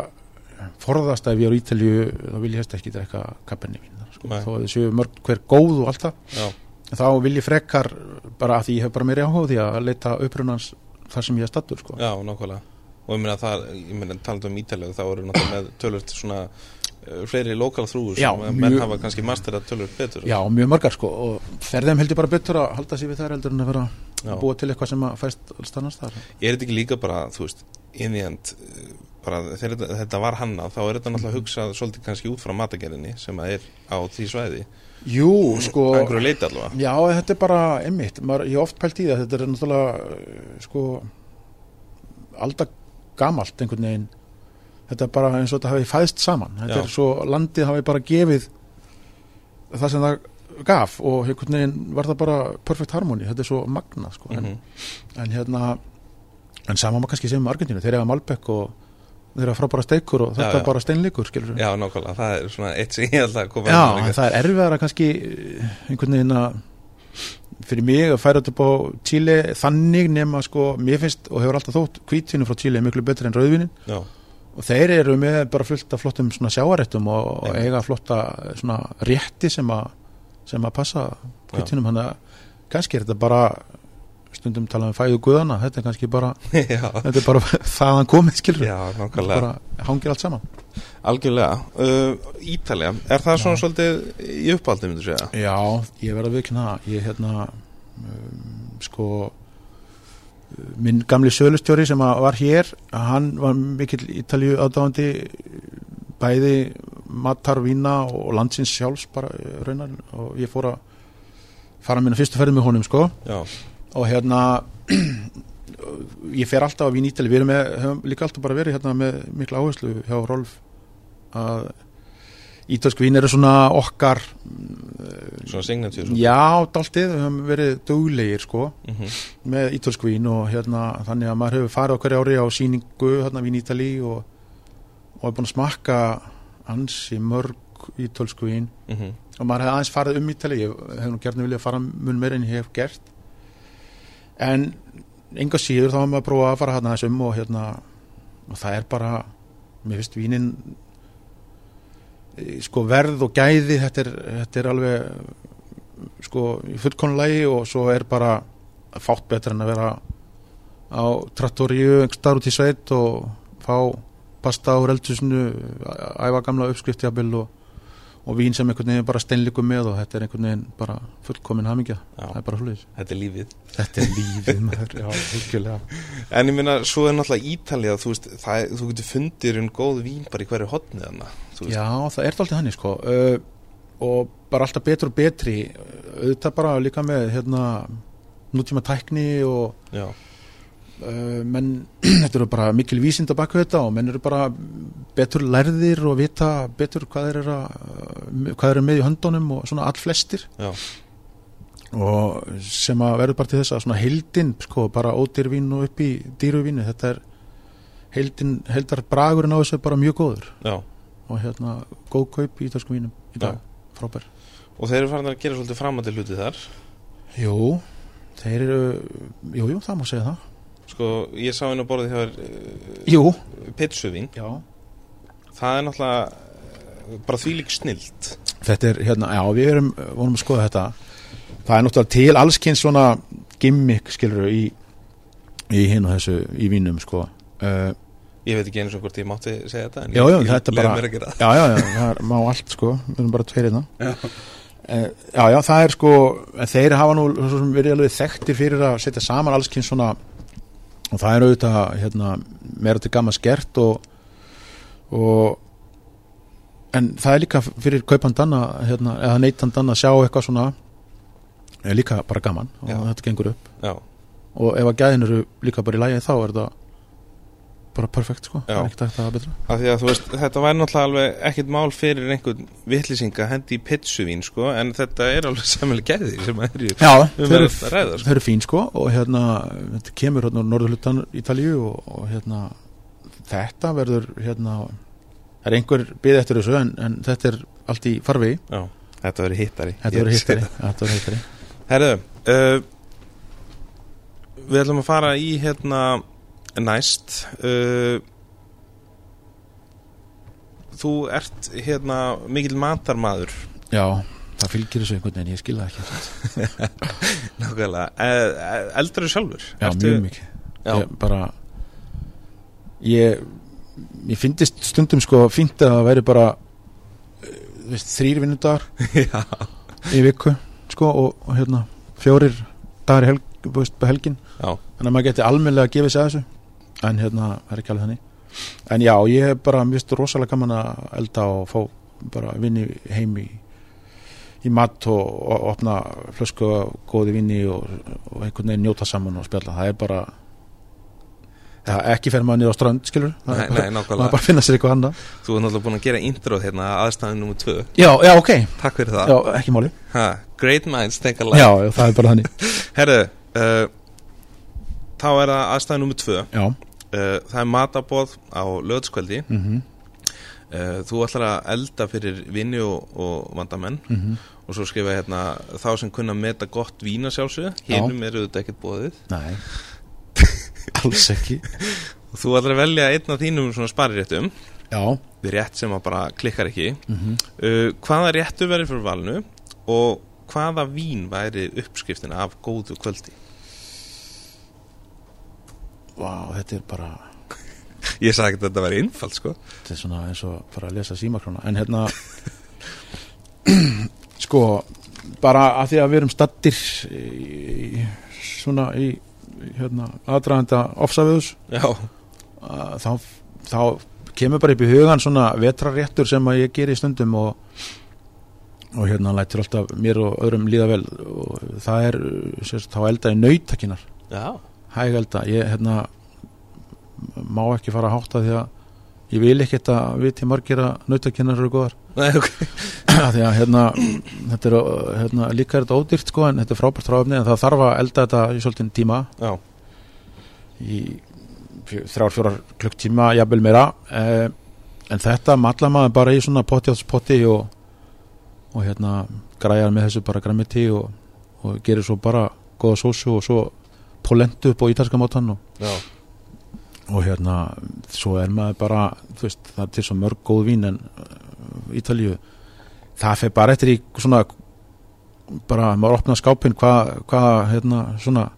forðast ef ég er á Ítalju þá vil ég helst ekki drekka þar, sko. Að þau séu mörg hver góð og allt það. Þá vil ég frekar bara að því ég hef bara meiri áhuga á því að leita upprunans þar sem ég er stattur sko. já, nákvæmlega. Og ég meina það, ég meina talandi um ítalegu þá eru náttúrulega með tölvöld svona uh, fleiri lokal þrúur sem menn mjög- hafa kannski masterað tölvöld betur. Já, mjög margar sko. Og ferðum heldur bara betur að halda sér við þær heldur en að vera Já. að búa til eitthvað sem að fæst alls annars þar Er þetta ekki líka bara, þú veist, in the end uh, bara þegar þetta, þetta var hannað þá er þetta náttúrulega hugsað svolítið kannski út frá matagerðinni sem að er á því svæði. Jú, sko að Já, þetta er bara einmitt Maður, ég oft pælt í það, þetta er náttúrulega uh, sko alda gamalt einhvern veginn. Þetta er bara eins og þetta hafi fæðst saman. Þetta Já. er svo, landið hafi bara gefið það sem það gaf og einhvern veginn var það bara perfect harmony, þetta er svo magnað sko. mm en, en hérna en sama maður kannski sem með Argentínu, þeir eru Malbec og þeir eru frábæra steikur og Já, þetta já. er bara steinleikur skilur Já, nákvæmlega, það er svona eitt sem ég held að koma Já, líka. það er erfiðara kannski eh, einhvern veginn að fyrir mig að færa þetta upp á Chile þannig nema sko, mér finnst og hefur alltaf þótt hvítvinni frá Chile er miklu betri en rauðvinnin Já, og þeir eru með bara fullt af flottum svona sjáarettum og, og eiga flotta svona rétti sem að sem að passa hvítvinnum hann að kannski er þetta bara stundum talað um fæðu guðana þetta er kannski bara, já, þetta er bara þaðan komið skilur já, bara hangir allt saman. Algjörlega. Uh, Ítalja, er það svona svolítið í uppáldi, myndu segja? Já, ég verð að það. ég hérna um, sko minn gamli sölustjóri sem var hér hann var mikill Ítalju aðdáðandi bæði matar, vína og landsins sjálfs bara raunar og ég fór að fara minna fyrstu ferði með honum sko. Já, og hérna ég fer alltaf á vín Ítali. Við erum með, höfum líka alltaf bara verið hérna með mikla áherslu hjá Rolf að ítölsk vín eru svona okkar Svona signatur já, dáltið, við höfum verið duglegir sko, mm -hmm. með ítölsk vín og hérna, þannig að maður hefur farið hverju ári á síningu, hérna vín Ítali og, og er búin að smakka ansi mörg ítölsk vín. Mhm. og maður hefði aðeins farið um Ítali. Ég hef nú gerðin viljað fara mun meira en ég hef gert en enga síður þá hefur maður prófað að fara hérna aðeins um og hérna og það er bara mér finnst vínin eh, sko verð og gæði þetta er, þetta er alveg sko í fullkonulegi og svo er bara fátt betur en að vera á trattoríu starf út í sveit og fá pasta úr eldhúsinu æfa gamla uppskriftjabil og, og vín sem einhvern veginn bara steinleikum með og þetta er einhvern veginn bara fullkomin hamingja. Það er bara hlutis Þetta er lífið. Þetta er lífið maður, já, hugjulega En ég minna, svo er náttúrulega Ítalía Þú veist, það, þú getur fundir um góð vín bara í hverju hotnið hana já, það er alltaf hannig sko. Uh, og bara alltaf betur og betri. Auðvitað bara líka með hérna nútíma tækni og Já. Uh, menn, þetta eru bara mikil vísind að baka þetta og menn eru bara betur lærðir og vita betur hvað eru að, uh, hvað eru með í höndunum og svona allflestir. Já. og sem að verður bara til þess að svona heildin, sko, bara ódýrvín og upp í dýruvínu, þetta er heildin, heildar bragurinn á þessu er bara mjög góður. Já. og hérna góð kaup í ítalskum vínum í dag, frábær. Og þeir eru farin að gera svolítið framandi hluti þar? Jú, þeir eru jú, jú, það má segja það Sko, ég sá inn á þér Jú, uh, pitsuvín já. Það er náttúrulega uh, bara þvílík snilt Þetta er, hérna, já, við erum vonum að skoða þetta. Það er náttúrulega til allskins svona gimmick, skilur í í hinn og þessu, í vínum, sko. Uh, Ég veit ekki eins og hvort ég mátti segja þetta en Já, já, ég þetta bara- mér að gera það. Já, já, já, það er, má allt sko. Við erum bara tveir hérna. Já. Eh, Já, já, það er sko en þeir hafa nú svo sem verið alveg þekktir fyrir að setja saman alls kyn svona og það er auðvitað hérna, meira til gamma skert og, og en það er líka fyrir kaupandan að, hérna, eða neytandan að sjá eitthvað svona er líka bara gaman og Já. þetta gengur upp Já, og ef að gæðin eru líka bara í lægi þá er þetta bara perfekt sko, það að að veist, þetta væri náttúrulega alveg ekkit mál fyrir einhvern vitlýsinga hendi í pitsuvín, sko, en þetta er alveg samilega gæði sem að er í Já, um eru, að ræða, sko. þeir eru fín sko og hérna, þetta kemur hérna úr norðurhlutan Ítalíu og, og hérna þetta verður hérna það er einhver byggð eftir þessu en, en þetta er allt í farfi Já, þetta verður hittari. Þetta verður hittari, verður hittari. Herðu, uh, við ætlum að fara í hérna næst uh, Þú ert hérna mikill matarmaður. Já, það fylgir þessu einhvern veginn, ég skil það ekki. Nákvæmlega, uh, eldur sjálfur? Já, mjög mikið. Já, ég, bara ég ég fyndist stundum sko fínt að það væri bara eh, þú þrýr vinnudagar já, í viku sko og, og hérna fjórir dagar í helg, þú helgin. Já, þannig að maður geti almennilega að gefa sig að þessu en hérna, er ekki alveg þannig en já, ég hef bara mist rosalega gaman að elda og fá bara vinni heim í í mat og, og opna flösku af góði vinni og, og einhvern veginn njóta saman og spjalla. Það er bara er ekki fer maður niður á strönd, skilur nei, nei, maður bara finna sér eitthvað annað. Þú er náttúrulega búin að gera introð hérna aðstæðin nummer tvö. Já, já, ok, Takk fyrir það. Já, ekki máli. Ha, Great minds think alike já, já, það er bara þannig. Herðu, uh, þá er það aðstæðin nummer tvö. Já, uh, Það er matabóð á lögðskvöldi mhm, uh, Þú ætlar að elda fyrir vinni og, og vandamenn. Mhm. Og svo skrifa hérna þá sem kunna meta gott vína sjálfsög hinum eru þetta ekkert bóðið nei, alls ekki. Og þú ætlar að velja einn af þínum svona spariréttum. Já, við rétt sem að bara klikkar ekki. Mhm. Uh, hvaða réttu verið fyrir valinu og hvaða vín væri uppskriftin af góðu kvöldi Vá, þetta er bara ég sagði ekki að þetta væri innfald sko. Þetta er svona eins og bara að lesa símakrána en hérna sko bara að því að við erum stattir svona í hérna aðdraganda ofsaviðus já, að þá, þá kemur bara upp í hugan svona vetraréttur sem að ég geri í stundum og og hérna lætur alltaf mér og öðrum líða vel. Og það er sérst, þá elda í nautakinar já, hæg elda, ég hérna má ekki fara að hátta því að ég vil ekki þetta viti margir að nautakinnar eru góðar. Nei, ok. Af því að hérna, þetta er hérna, líka er þetta ódýrt sko en þetta er frábært fráöfni en það þarf að elda þetta í svolítinn tíma. Já, í þrjár, fjórar klukktíma jafnvel meira. Eh, en þetta matla maður bara í svona potti og, og hérna græjar með þessu bara græmiti og, og gerir svo bara góða sósu og svo polentu upp á ítalska mátan og, og hérna svo er maður bara, veist það er til svo mörg góð vín en uh, Ítalíu, það fer bara eftir í svona bara maður opna skápinn hvað hva, hérna svona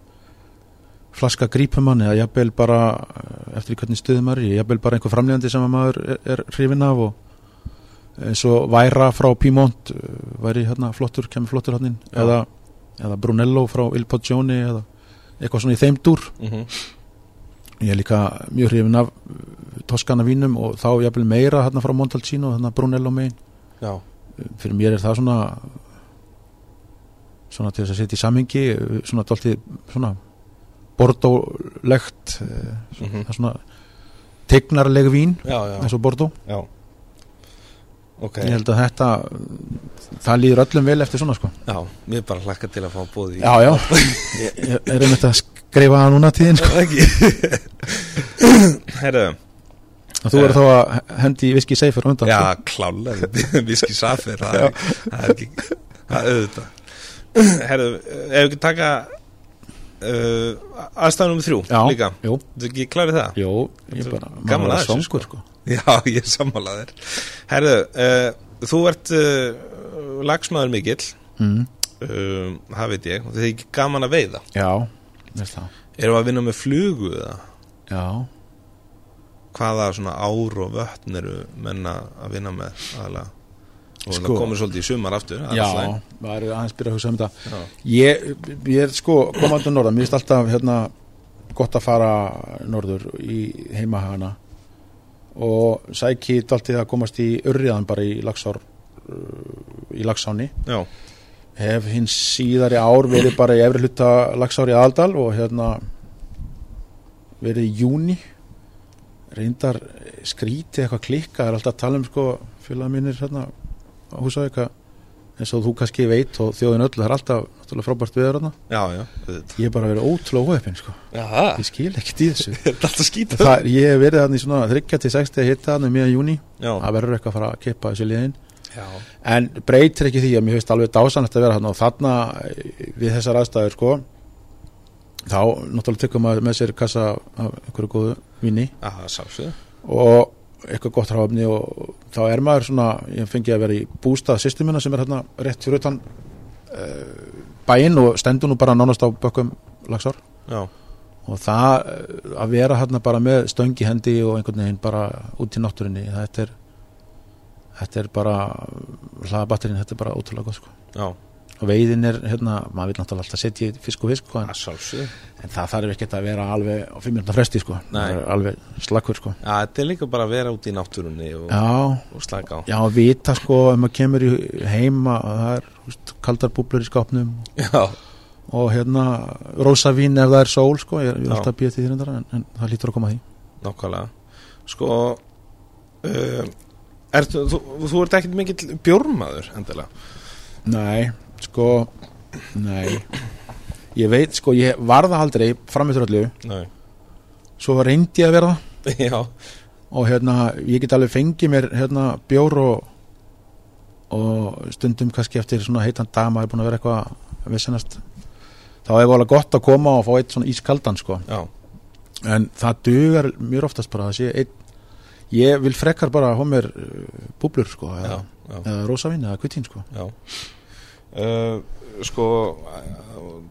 flaska grípum mann eða jafnvel bara eh, eftir hvernig stuðum er jafnvel bara einhver framlegandi sem að maður er, er hrifin af og eins og Væra frá Piemont eh, væri hérna flottur, kemur flottur hann Já. eða, eða Brunello frá Il Poggione eða eitthvað svona í þeim dúr. Mhm, ég er líka mjög hrifin af uh, toskana vínum og þá jafnvel meira hérna frá Montalcino, hérna Brunello megin. Já, fyrir mér er það svona svona til þess að setja í samhengi uh, svona dálítið svona bordólegt uh, það er svona tegnarleg vín eins og bordó já Ok, ég held að þetta það líður öllum vel eftir svona sko. Já, mér bara hlakka til að fá bóði já já, ég, er einmitt að skrifa það núna tíðin sko. Herðu, þú er þá að hendi viski seifur undan já, sko. klálega. Viski Safir, það er Það er ekki, það er auðvitað. Herðu, ef við ekki taka uh, aðstæðan um þrjú Já. líka. jú, Þú ekki klárið það? jú, ég bara Gaman maður að er þessu, svangur sko Já, ég sammálaðir Herðu, uh, þú ert uh, lagsmaður mikill. Mm. um, það veit ég, og það er ekki gaman að veiða. Já, veist það. Erum við að vinna með flugu eða? já, hvaða svona ár og vötn eru menna að vinna með aðalega og Sko. það komur svolítið í sumar aftur já, það er aðeins byrja að hugsa um þetta. Ég, ég er sko komandur norðan, mér finnst alltaf hérna gott að fara norður í heimahana og sæki dálítið að komast í urriðan bara í lagsár uh, í lagsáni já, hef hins síðari ár verið bara í efri hluta lagsári aðaldal og hérna verið í júni reyndar skrítið eitthvað klikka, það er alltaf að tala um sko félag mínir hérna á húsavíka eins og þú kannski veit og þjóðin öll, það er alltaf náttúrulega frábært viður hérna, já, já auðvitað. ég hef bara verið ótrúlega óheppin sko, já, ég skil ekkert í þessu. Það er ég hef verið þannig svona 30-60 hitta þannig mjög júni, já, það verður eitthvað að fara að kippa þessu liðin. Já, en breytir ekki því að mér finnst alveg dásanlegt að vera þarna. Og þarna eh, við þessar aðstæður sko þá náttúrulega tekum maður með sér kassa af einhverju góðu vini. Og eitthvað gott ráfni og þá er maður svona, ég fengi að vera í bústað systemina sem er hérna rétt fyrir utan uh, bæinn og stendur nú bara nánast á bökkum lagsár. Já, og það eh, að vera hérna bara með stöngi hendi og einhvern veginn bara út í náttúrinni þetta er þetta er bara hlaðabatterinn, þetta er bara ótrúlega gott sko. Já, veiðin er hérna, maður vil náttúrulega alltaf setja fisk og fisk sko, en, en það þarf ekki að vera alveg á fimm minúta fresti sko, alveg slakkur sko. Já, þetta er líka bara að vera út í náttúrunni og, og slaka á. Já, að vita sko ef maður kemur í heima það er húst, kaldar búblur í skápnum. Já, og hérna rósavín ef það er sól sko, ég, er alltaf að býja til reyndar, en, en það lítur að koma að því. Nákvæmlega. Sko uh, er, þú, þú, þú ert ekkit mikill bjórmaður endilega? Nei, sko Nei. Ég veit, sko, ég varða aldrei frammeður öllu, Nei. svo reyndi ég að vera það. Já, og hérna, ég get alveg fengið mér hérna bjór og og stundum kannski eftir svona heitan dag maður er búin að vera eitthvað að vissinast þá er alveg gott að koma og fá eitt svona ískaldan sko. Já, en það dugar mjög oftast bara sé eitt ég vil frekar bara hafa mér uh, búblur sko eða, eða rósavín eða kvittín sko. Já. Uh, sko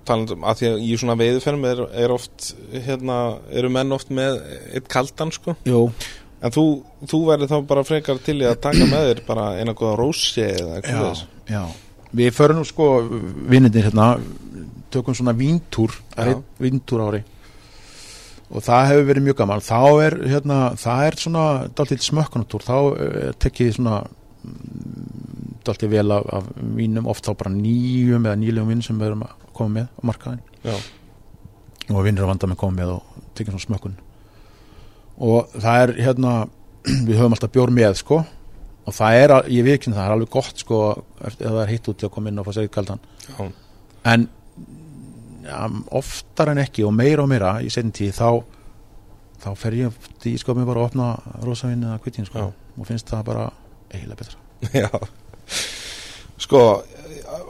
talandum að því að í svona veiðuferðum er, er oft hérna, eru menn oft með eitt kaldan sko. Jú, en þú, þú verður þá bara frekar til að taka með þér bara eina góða rósi eða eitthvað já, já. Við förum nú sko vinnindir hérna tökum svona víntúr víntúr ári og það hefur verið mjög gaman. Þá er hérna, það er svona smökkunatúr, þá uh, tekið svona dálítið vel af, af vínum, oft þá bara nýjum eða nýlegum vinn sem við erum að koma með á markaðin já, og vinnir að vanda með koma með og tekið svona smökkun. Og það er hérna við höfum alltaf bjór með sko. Og það er, ég vikinn það, það er alveg gott sko ef það er hitt út til að koma inn og fá sér kaldan. Já, en ja, oftar en ekki og meira og meira í setjum tíð þá þá fer ég í skopið bara að opna rosavinn eða kvittin sko. Já. og finnst það bara eiginlega betra. Já Sko,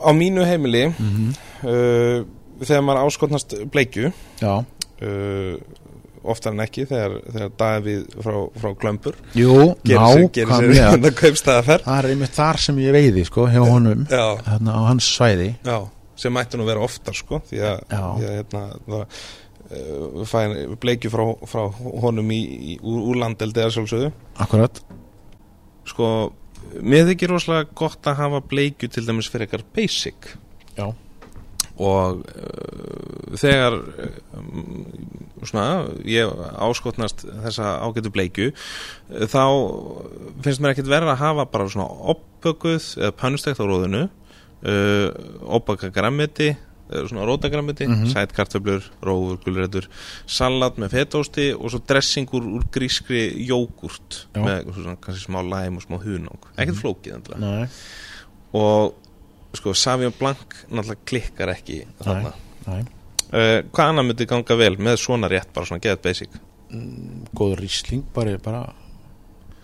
á mínu heimili mm -hmm. uh, þegar maður áskotnast bleikju Já, uh, oftar en ekki þegar, þegar Davíð frá, frá Glömbur jú, gerir sér, gerir sér nákvæmlega. hérna kaupstæðaferð það er einmitt þar sem ég veiði sko hjá honum, hérna á hans svæði. Já, sem mætti nú vera oftar sko því að, því að hérna, það uh, fæn bleikju frá, frá honum í, í, úr, úr landeldi eða sjálfsögðu. Akkurat, sko, mér þykir rosalega gott að hafa bleikju til dæmis fyrir eitthvað basic. Já, og uh, þegar um, svona, ég áskotnast þessa ágætu bleikju uh, þá finnst mér ekkit verið að hafa bara svona oppökuð eða pannustegt á róðinu uh, oppaka grammiti svona rótagrammiti, mm Mhm. -hmm. sætkartöflur rófur, gulrætur, salat með fetósti og svo dressingur úr grískri jógurt Já. með svona, kannski smá læm og smá hunang. Ekkert flókið endilega. Nei, og sko Savion Blanc náttúrulega klikkar ekki þarna. Nei uh, hvað annað myndi ganga vel með svona rétt bara svona get basic? Góður rísling bara, bara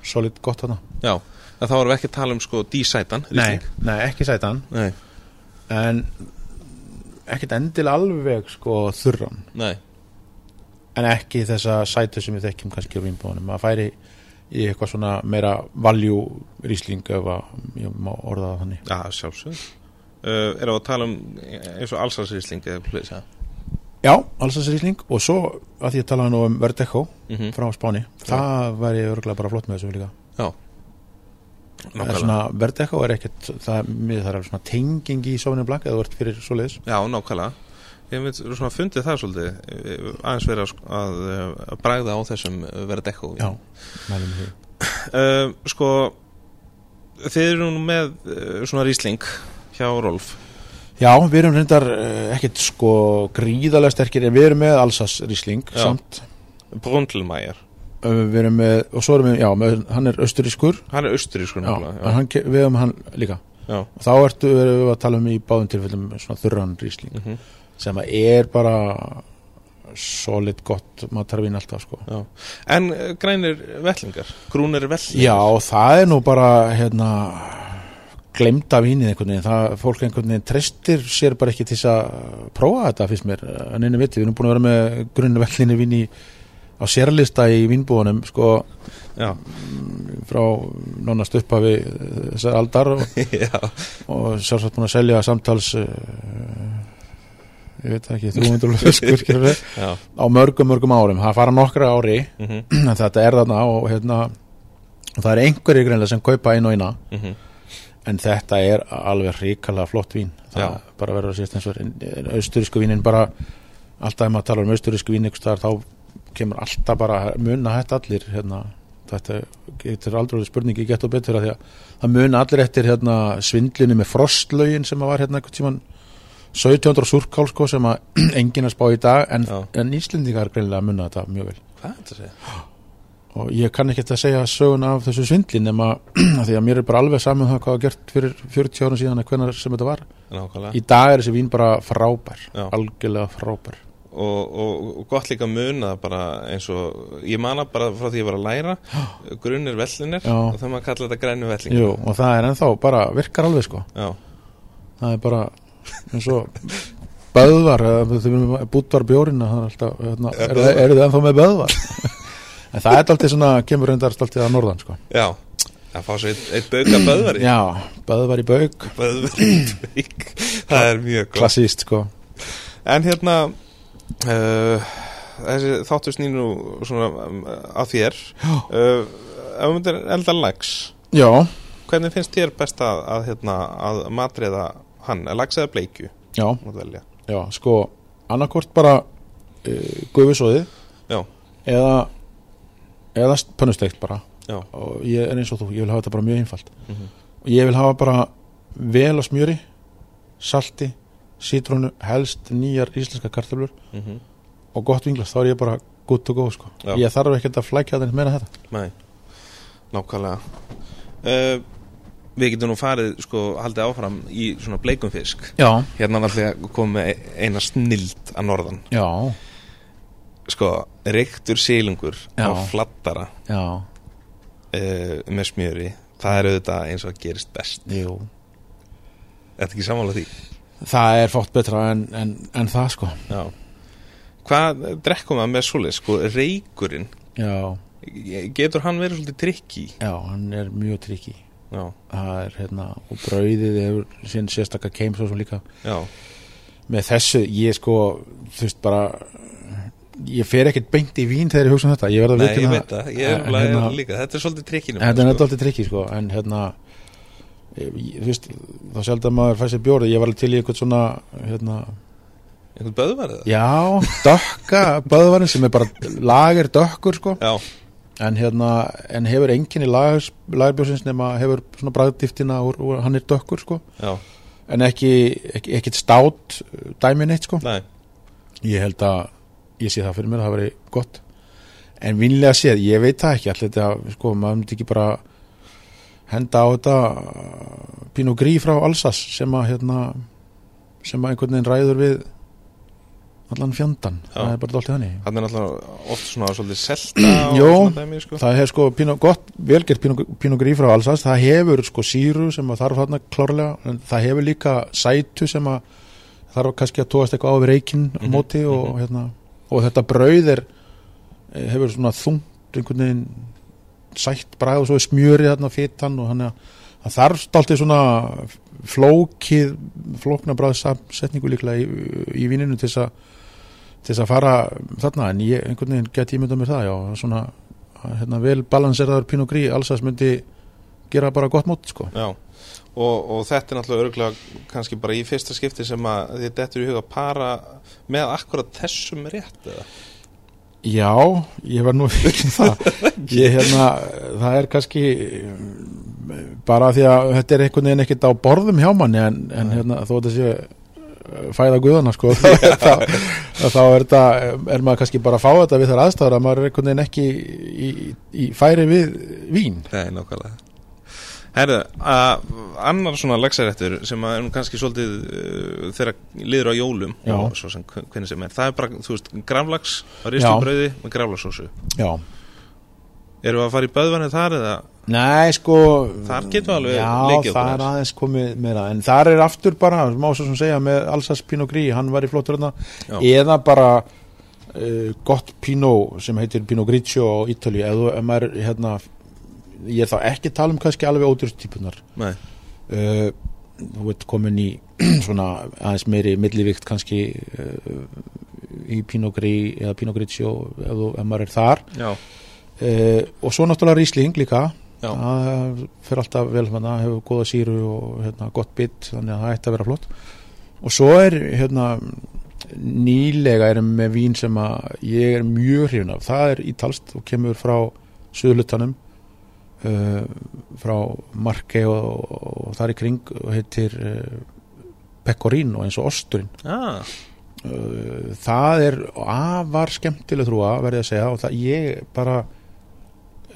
solid gott þarna. Já, þá erum við ekki að tala um sko dísætan nei, nei, ekki sætan. Nei, en ekkert endil alveg sko þurran. Nei, en ekki þessa sætu sem við þekkjum kannski á vínbóðunum að færi í eitthvað svona meira valjú rísling ef að ég má orða það þannig. Já sjálfsög uh, erum við að tala um eins og allsarsýsling eða plöðis að já, alls þessi rísling og svo að því að tala nú um Verdecho mm frá Spáni, það væri örgulega bara flott með þessu líka. Já Er svona, Verdecho er ekkert það, það er svona tenging í Sauvignon Blanc eða ert fyrir svoleiðis. Já, nákvæmlega. Ég veit svona fundið það svolítið eh, aðeins verið að, að, eh, að bræða á þessum verið dekko já, mælum því. Uh, sko þið eru nú með svona rýsling hjá Rolf. Já, við erum reyndar ekkert sko gríðarlega sterkir en við erum með Alsas Rísling Já. samt. Brundlmeier uh, við erum með, og svo erum við, já, með, hann er austurískur. Hann er austurískur ke- við erum hann líka. Já. og þá ertu erum við að tala um í báðum tilfellum svona þurran Rísling Mhm. sem að er bara solid gott matarvín alltaf sko. En uh, grænir vellingar, grúnir vellingar. Já, það er nú bara hérna glemda vínið einhvern veginn. Það, fólk einhvern veginn trestir sér bara ekki til að prófa þetta fyrst mér en einu viti, við erum búin að vera með grunni vellinni vín í á sérlista í vínbúanum sko Já. frá nánast uppa við þessar aldar og, og sjálfsagt búin að selja samtals uh, ég veit ekki 300 flöskur skilurðu, Já. á mörgum mörgum árum það fara nokkra ári Mhm. en þetta er þarna og hérna það er einhverjir greinlega sem kaupa einu og eina Mhm. en þetta er alveg ríkalega flott vín það Já. bara verður að sést eins og austurísku vínin bara alltaf ef maður talar um austurísku vín þá kemur alltaf bara muna þetta allir hérna, þetta getur aldrei spurningi gett og betur að því að það muna allir eftir hérna, svindlinu með frostlögin sem að var hérna einhvern tíman 1700 súrkál sko sem að enginn að spá í dag en, en Íslendingar greinlega muna þetta mjög vel. Hvað er þetta að segja? og ég kann ekki að segja söguna af þessu svindli nema að því að mér er bara alveg saman það hvað var gert fyrir 40 árum síðan eða hvenær sem þetta var. Nákvæmlega. Í dag er þessi vín bara frábær Já. algjörlega frábær og, og, og gott líka muna það bara eins og ég mana bara frá því ég var að læra grunir vellinir Já. og það maður kalla þetta grænu vellingar. Jú, og það er ennþá bara virkar alveg sko. Já. það er bara eins og böðvar bútvar bjórin það er alltaf, hérna, Ja, eru böðvar. þið- ennþá með böðvar? En það er alltaf svona kemur reyndar alltaf að norðan sko. Já. Það fá svo eitt, eitt bauka böðvari. Já, böðvar í bauk. Böðvari í bauk. Það er mjög gott. Klassíst sko. En hérna uh, þessi þáttu snýr nú svona um, að þér. Uh, ef við myndir elda lags já, hvernig finnst þér best að, að, hérna, að matriða hann, lags eða bleikju? Já, já, sko annarkvort bara uh, gufusóðið Já, eða eða pönnusteikt bara. Já, og ég er eins og þú, ég vil hafa þetta bara mjög einfalt. Mhm. og ég vil hafa bara vel á smjöri salti, sítrónu helst nýjar íslenska kartöflur mm og gott vinglas, þá er ég bara good to go sko. Ég þarf ekkert að flækja þetta meira þetta. Nei. Nákvæmlega. Uh, Við getum nú farið, sko, haldið áfram í svona bleikum fisk. Já, Hérna náttúrulega komið eina snild að norðan. Já, Sko, reyktur sílungur Já. á flattara uh, með smjöri. Það er auðvitað eins og gerist best. Jú. Þetta ekki sammála því Það er fótt betra en, en, en það sko. Já. Hvað drekkum við með svoleið, sko, reykurinn. Já, Getur hann verið svolítið trikki? já, hann er mjög trikki Það er hérna, og brauðið hefur sín sérstakka keimsósum líka. Já, Með þessu, ég sko, þú veist bara Ég fer ekkert beint í vín þegar ég hugsa um þetta. Ég verð að veit en, hérna, þetta er svolítið trikkinu Þetta er náttúrulega trikki sko En hérna Þú veist, þá sjálf að maður fæ sér bjórið Ég var alveg til í eitthvað svona hérna, Einhvern böðvarið það? Já, dökka Böðvarinn sem er bara lager dökkur sko. Já, En hérna En hefur enginni lagerbjórsins Nema hefur svona bræðdýftina og, hann er dökkur sko. Já, En ekki, ekki ekkert stát dæmi neitt sko. Nei. Ég held að Ég sé það fyrir mér að það veri gott. En vinlega séð, ég veit það ekki Allir þetta, sko, maður myndi ekki bara Henda á þetta Pinot Gris frá Alsas Sem að hérna Sem að einhvern veginn ræður við Allan fjandan, Já. það er bara dálítið þannig Hann er náttúrulega oft svona svolítið selta Jó. dæmi, sko Það hefur sko Pinot, gott, velgert Pinot, Pinot Gris frá Alsas Það hefur sko síru sem að þarf þarna klárlega En það hefur líka sætu sem að þarf kannski að tóast eitthvað á við reikinn á Mhm, móti og, mhm. hérna, og þetta brauð er eh, hefur svona þungt einhvern veginn sætt bragð og svo er smjörið þarna fitan og hann þarf stáltið svona flókið flókna bragðsamsetningu líklega í, í víninu til þess að fara þarna en ég einhvern veginn geti ímyndað mér það já, svona hérna, vel balanseraður Pinot Gris alls að myndi gera bara gott mót sko. Já, og, og þetta er náttúrulega örgulega kannski bara í fyrsta skipti sem að þið dettur í huga að para með akkurat þessum rétt eða? Já, ég var nú ekki það. Ég hérna, það er kannski eh, bara því að þetta er einhvern veginn ekkert á borðum hjá manni en, en hérna, þó að þessi fæða guðana sko þá, þá, er, þetta, er maður kannski bara að fá þetta við þar aðstæður að maður er einhvern veginn ekki í, í færi við vín. Nei, nákvæmlega Herðu, annar svona lagsaréttur sem er nú kannski svolítið uh, þegar liður á jólum Já. og svo sem hvernig sem er það er bara, þú veist, gravlags á Já. ristu brauði með gravlagsósu Já, Erum við að fara í böðvanni þar eða Nei, sko Þar getum við alveg Já, leikið okkur það er aðeins. komið meira En þar er aftur bara, má svo sem segja með Alsas Pinot Gris, hann var í flottur Já. Eða bara uh, gott Pinot sem heitir Pinot Grigio á Ítali Eða maður, hérna Ég er þá ekki að tala um kannski alveg ódurstýpunar Nei, uh, Þú veit komin í svona aðeins meiri millivíkt kannski uh, í Pinot Gris eða Grigio ef, ef maður er þar. Uh, og svo náttúrulega Riesling líka. Já. það fyrir alltaf vel hérna, hefur góða síru og hérna, gott bit þannig að það ætti að vera flott. Og svo er hérna nýlega erum með vín sem að ég er mjög hrifin af. Það er ítalst og kemur frá suðlutanum uh, frá Marke og, og þar í kring heitir uh, Pecorino eins og osturinn. Ah, uh, það er afar skemmtileg trúa verði að segja og það ég bara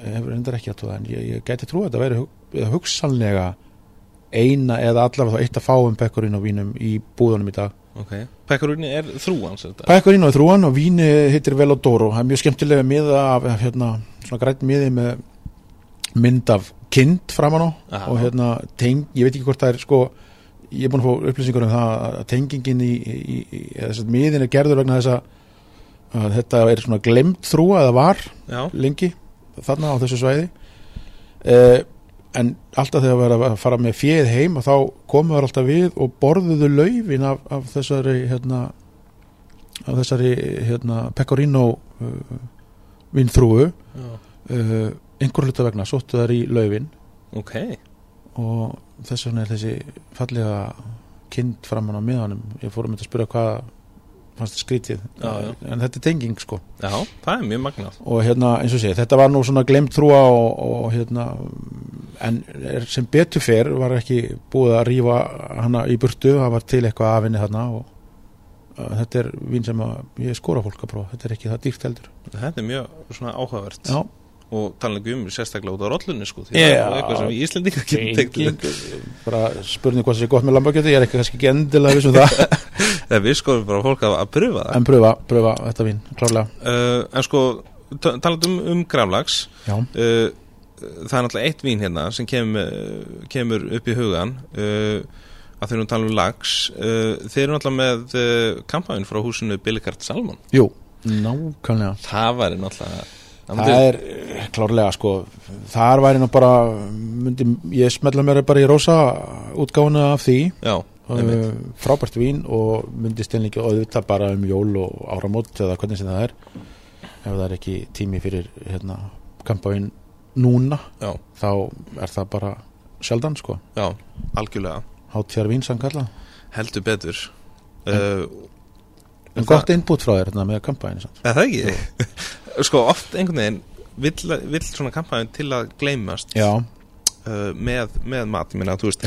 hefur reyndar ekki að trúa en ég, ég gæti trúa að þetta væri hug, hugsanlega eina eða allavega þá eitt að fáum Pecorino vínum í búðunum í dag. Ok. Pekkarúni er þetta Pecorino er þrúan og víni heitir Velodoro. Það er mjög skemmtilega miða af hérna, svona grænt miði með mynd af kind framan á Aha. og hérna teng, ég veit ekki hvort það er sko ég er búin að fá upplýsingur um það að tengingin í, í, í þess að miðin er gerður vegna þess að þetta er svona glemt þrúa eða var Já, lengi þarna á þessu svæði. Uh, en alltaf þegar við erum að fara með fjöð heim og þá komum við alltaf við og borðuðu laufin af, af þessari hérna af þessari hérna Pecorino uh, vinþrúu já, uh, einhver hluta vegna sóttu þær í laufin. Ok. Og þess vegna er þessi fallega kind framan á miðanum. Ég fór um þetta að spyrja hvað fannst það skrítið. Já, já. en þetta er tenging sko. Já, það er mjög magnað. Og hérna eins og sé, þetta var nú svona glemt trúa og, og hérna en sem betur fer var ekki búið að rífa hana í burtu. Það var til eitthvað af henni þarna og þetta er vín sem að ég skora fólk að prófa, þetta er ekki það dýrt heldur. Þetta er mjög svona áhugavert. Já, og tala ekki um sérstaklega út á rollunni sko því Já. það er eitthvað sem við Íslendingar getum tekt Engin, bara spurning hvað það sé gott með lambakjöti ég er ekki kannski ekki endilega vissum það. Þegar við skoðum bara fólk að, að pröfa það. En pröfa, pröfa þetta vín, klárlega. Uh, en sko ta- talandi um, um gravlags já, uh, það er náttúrulega eitt vín hérna sem kemur, kemur upp í hugan uh, að þeir eru að tala um lags þeir eru náttúrulega með kampæðin frá húsinu Billigard Salmon. Jú, nákvæmlega. Það væri náttúrulega það er eh, klárlega sko þar væri nú bara myndi, ég smetla mér bara í rosa útgáfuna af því. Já, uh, frábært vín og myndi stilningi auðvitað bara um jól og áramót eða hvernig sem það er ef það er ekki tími fyrir hérna, kampavín núna já, þá er það bara sjaldan sko, já, algjörlega. Hátfjár vín sem kalla heldur betur. Uh, en gott innbútt frá þér hérna, með kampavín samt. Er það ekki? sko oft einhvern veginn vill, vill svona kampæðin til að gleymast uh, með, með mat, ég meina þú veist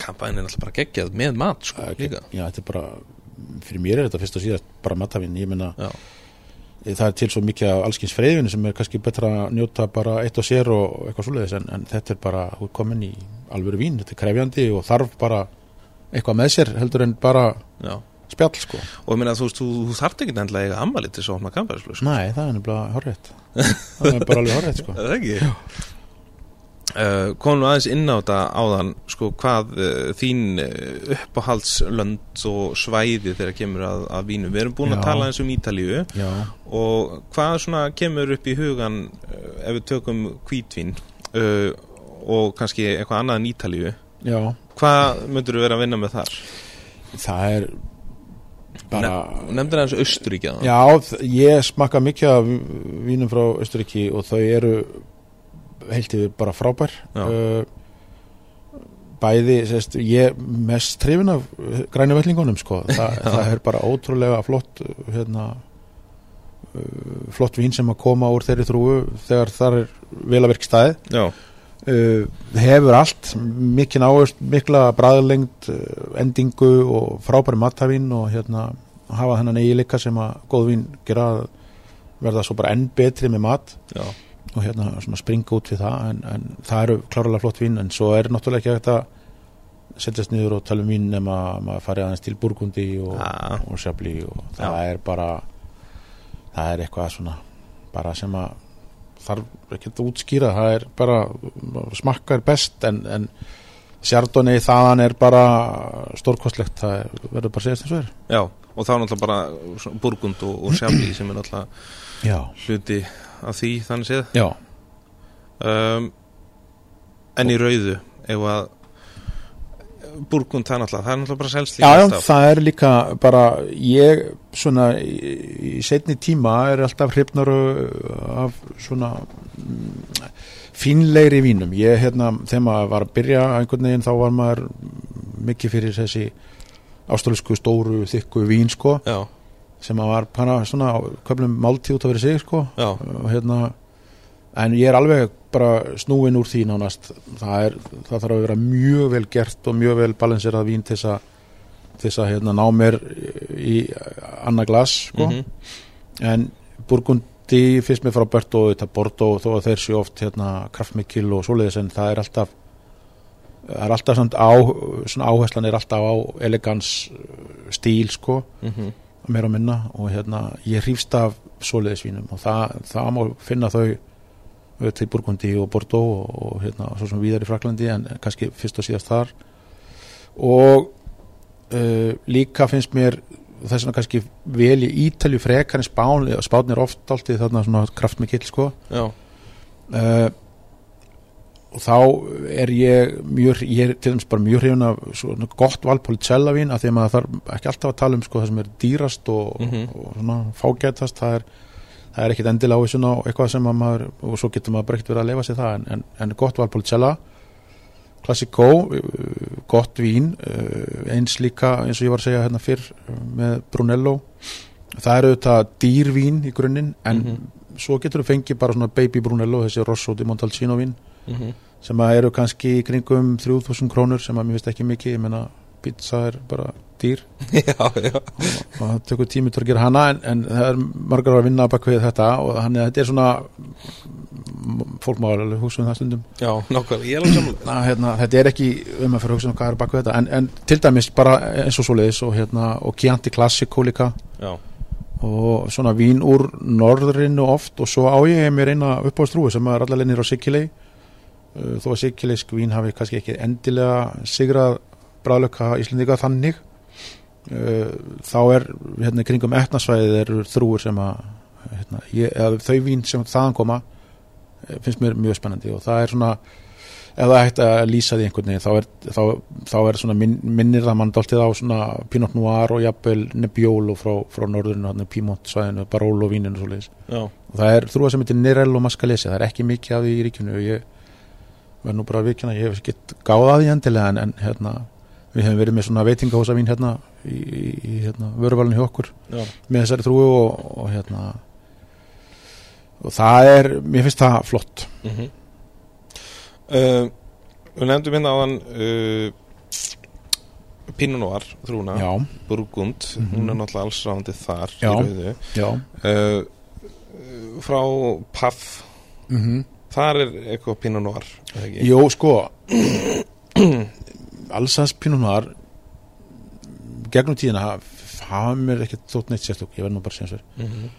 kampæðin er alltaf bara geggjað með mat sko, okay. já, þetta er bara fyrir mér er þetta fyrst og síðast bara matavinn ég meina Já. það er til svo mikið af allskins freyðinu sem er kannski betra að njóta bara eitt og sér og eitthvað svoleiðis en, en þetta er bara útkomin í alvöru vín, þetta er krefjandi og þarf bara eitthvað með sér heldur en bara Já. Spjall sko og ég meina þú veist, þú, þú þarft ekki endilega að eiga ammali til að opna kampæðisflug sko. Nei, það er nefnilega horrið það er bara alveg horrið sko Er það ekki? Uh, komum við aðeins inn á þetta áðan sko hvað uh, þín uh, uppáhaldslönd og svæði þegar kemur að, að vínu við erum búin að Já. tala eins um Ítalíu Já, og hvað svona kemur upp í hugan uh, ef við tökum hvítvín uh, og kannski eitthvað annað en Ítalíu já, hvað myndur við vera að vinna með þar? það er bara Nefndir aðeins Austuríki að Já, ég smakka mikið af vínum frá Östuríki og þau eru heilt yfir bara frábær. Uh, bæði, sérst, ég mest trefin af uh, grænu vellingunum sko. Þa, það er bara ótrúlega flott hérna uh, flott vín sem að koma úr þeirri þrúu þegar það er vel að virk staði Já, uh, hefur allt mikið áherslu, mikla bræðlengd uh, endingu og frábæri matavín og hérna hafa þennan eiginleika sem að góð vín gera að verða svo bara enn betri með mat. Já, og hérna svona springa út við það en, en það eru klárlega flott vín en svo er náttúrulega ekki hægt að setjast niður og tala um vín nema að maður fari aðeins til Burgundi og, og Chablis og það er bara það er eitthvað svona bara sem að þarf ekki að útskýra það er bara, smakkar best en, en Chardonnay þaðan er bara stórkostlegt það er, verður bara að segja þess að er. Já og þá náttúrulega bara svona Burgund og, og Sjafli sem er náttúrulega já, hluti af því þannig séð. Já, um, en í rauðu ef að Burgund það náttúrulega, það er náttúrulega bara selst líka já, það er líka bara ég svona í, setni tíma er alltaf hrifnar af svona mm, fínlegri vínum. Ég hérna, þegar maður var að byrja einhvern veginn þá var maður mikið fyrir þessi ástæðlisku stóru þykku vín sko já, sem að var bara svona köflum máltíð út af fyrir sig sko. Og hérna en ég er alveg bara snúin úr því nánast. Það, er, það þarf að vera mjög vel gert og mjög vel balanserað vín til þess að til þess að hérna, ná mér í annað glas sko. mhm, en Burgundi fyrst mér frábært og þetta Bordeaux þó að þeir séu oft hérna, kraftmikil og svoleiðis en það er alltaf það er alltaf samt á svona áherslan er alltaf á elegans stíl sko mhm, meira og minna. Og hérna ég hrýfst af svoleiðisvínum og það, það má finna þau til Burgundi og Bordeaux og, og hérna svo sem víðar í Fraklandi en kannski fyrst og síðast þar. Og uh, líka finnst mér þess vegna kannski vel í Ítalju frekar en Spán, Spán er oft alltaf þarna svona kraftmikill sko. Já, uh, og þá er ég mjög, ég er til dæmis bara mjög hrifin af svona gott val Policella-vín af því að maður þarf ekki alltaf að tala um sko það sem er dýrast og, Mhm. og svona fágætast það er, það er ekkit endilega á svona eitthvað sem að maður, og svo getur maður bara ekkert verið að leifa sér það en, en, en gott val Policella Classico, uh, gott vín uh, eins líka eins og ég var að segja hérna fyrr uh, með Brunello það eru þetta dýrvín í grunninn en Mhm. svo getur þú fengið bara svona baby Brunello þessi Rosso di Montalcino vín mhm, sem eru kannski í kringum 3000 krónur sem að mér finnst ekki mikið. Ég meina pizza er bara dýr. Já, já, og það tekur tími til að gera hana en, en það er margar að vinna bak við þetta. Og þannig að þetta er svona fólk má alveg hugsa um það stundum. Já, nákvæmlega, ég er alveg saman að, hérna, þetta er ekki um að fyrir hugsa um hvað er bak við þetta. En, en til dæmis bara eins og svoleiðis og, hérna, og Chianti Classico líka. Já, og svona vín úr norðrinu oft. Og svo á ég mér eina uppáðstrúi sem er allar leinir á Sikilei Uh, þó að Sikileisk vín hafi kannski ekki endilega sigrað bræðlöka Íslendinga þannig uh, þá er hérna kringum etnasvæðið eru þrúur sem að hérna, ég, eða, þau vín sem þaðan koma eh, finnst mér mjög spennandi. Og það er svona ef það ætti að lýsa því einhvern veginn þá er, þá, þá er svona minn, minnir það mann dáltið á svona Pinot Noir og jafnvel Nebbiolo frá, frá norðurinu, Pímont svæðinu, Barolo víninu og það er þrúa sem heitir Nirello Mascalesi það er ekki mikið af því í ríkjunu og ég verð nú bara að vikina, ég hef ekki gáða því endilega en, en hérna við hefum verið með svona veitingahósa vín hérna í, í, í hérna, vöruvalinu hjá okkur já, með þessari þrúu og, og hérna og það er, mér finnst það flott. Mhm. Uh, Við nefndum hérna á hann uh, Pinot Noir, þrúna Burgund, Mhm. hún er náttúrulega alls ráðandi þar Já. í rauðu. Já. Uh, frá Paff mm þar er eitthvað Pinot Noir? Jó, sko Alsans Pinot Noir gegnum tíðina hafa mér ekki þótt neitt sérstök ég verð nú bara sér Mhm.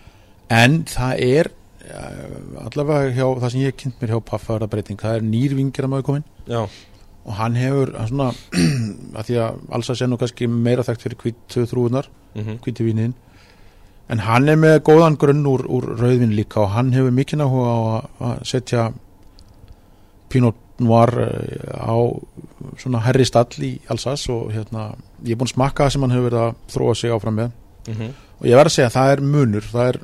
en það er uh, allavega hjá það sem ég kynnt mér hjá Paffaðara breyting, það er nýr vingir að maður komin Já, og hann hefur svona að því að Alsans er nú kannski meira þekkt fyrir hvítu þrúunar, mhm, hvítu vínin en hann er með góðan grunn úr, úr rauðvin líka og hann hefur mikið áhuga á að- setja Pinot Noir eh, á svona herri stall í Alsas og hérna, ég er búinn að smakka það sem hann hefur verið að þróa sig áfram með. Mhm, og ég verð að segja að það er munur það er,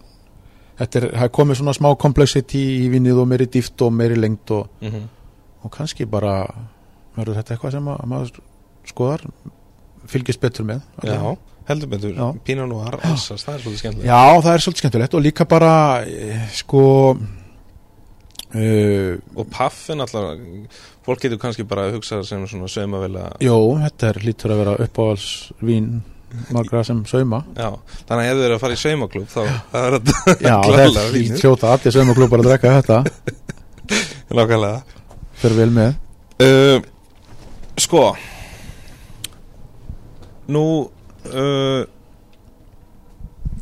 þetta er, það er komið svona smá complexity í vinnið og meiri dýft og meiri lengt og, mhm. og kannski bara verður þetta eitthvað sem að, að maður skoðar fylgist betur með. Já, heldur betur, Já. Pinot Noir Alsas, það er svolítið skemmtilegt. Já, það er svolítið skemmtilegt og líka bara eh, sko uh, Og Paff er náttúrulega fólk getur kannski bara að hugsa sem svona sveimavela Jó, þetta er lítur að vera uppáhalsvín margra sem Já, þannig að ef þið eru að fara í sveimaklub þá það er þetta Já, Klárlega þetta vínið. er hljóta allir saumaklúpar að drekka þetta. Nákvæmlega. Fyrir vel með. Uh, Sko Nú uh,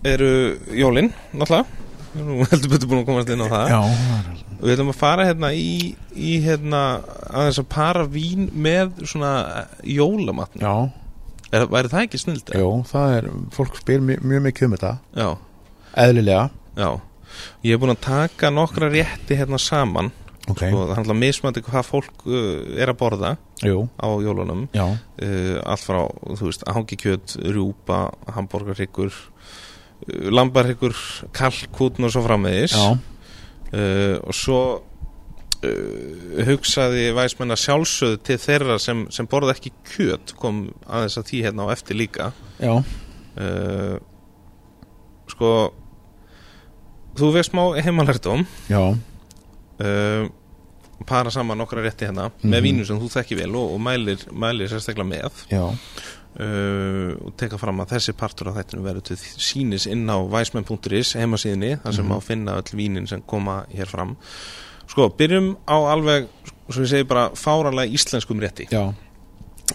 eru jólin náttúrulega. Nú heldur betur búin að komast inn á það. Já, Við ætlum að fara hérna í, í hérna aðeins að para vín með svona jólamatn já, er, Væri það ekki snild? jú, það er fólk spyr mjög, mjög mikið um þetta. Já, eðlilega. Já. Ég er búin að taka nokkra rétti hérna saman Ok, og það handla mismandi hvað fólk uh, er að borða jú, á jólunum. Uh, allt frá, þú veist, hangikjöt rjúpa, hambúrgarhryggur uh, lambarhryggur kalkútn og svo framvegis. Já, uh, og svo uh, hugsaði væsmenn að sjálfsögðu til þeirra sem, sem borða ekki kjöt kom aðeins að því hérna á eftir líka. Já. Uh, sko þú veist smá heimalærdóm Já, uh, para saman nokkra rétti hérna Mhm. með vínu sem þú þekki vel og, og mælir, mælir sérstaklega með. Uh, og teka fram að þessi partur af þættinu verður til sínis inn á væsmenn.is heimasíðinni þar sem Mhm. má finna öll vínin sem koma hér fram. Sko, byrjum á alveg svo ég segi bara fáranlega íslenskum rétti. Já, uh,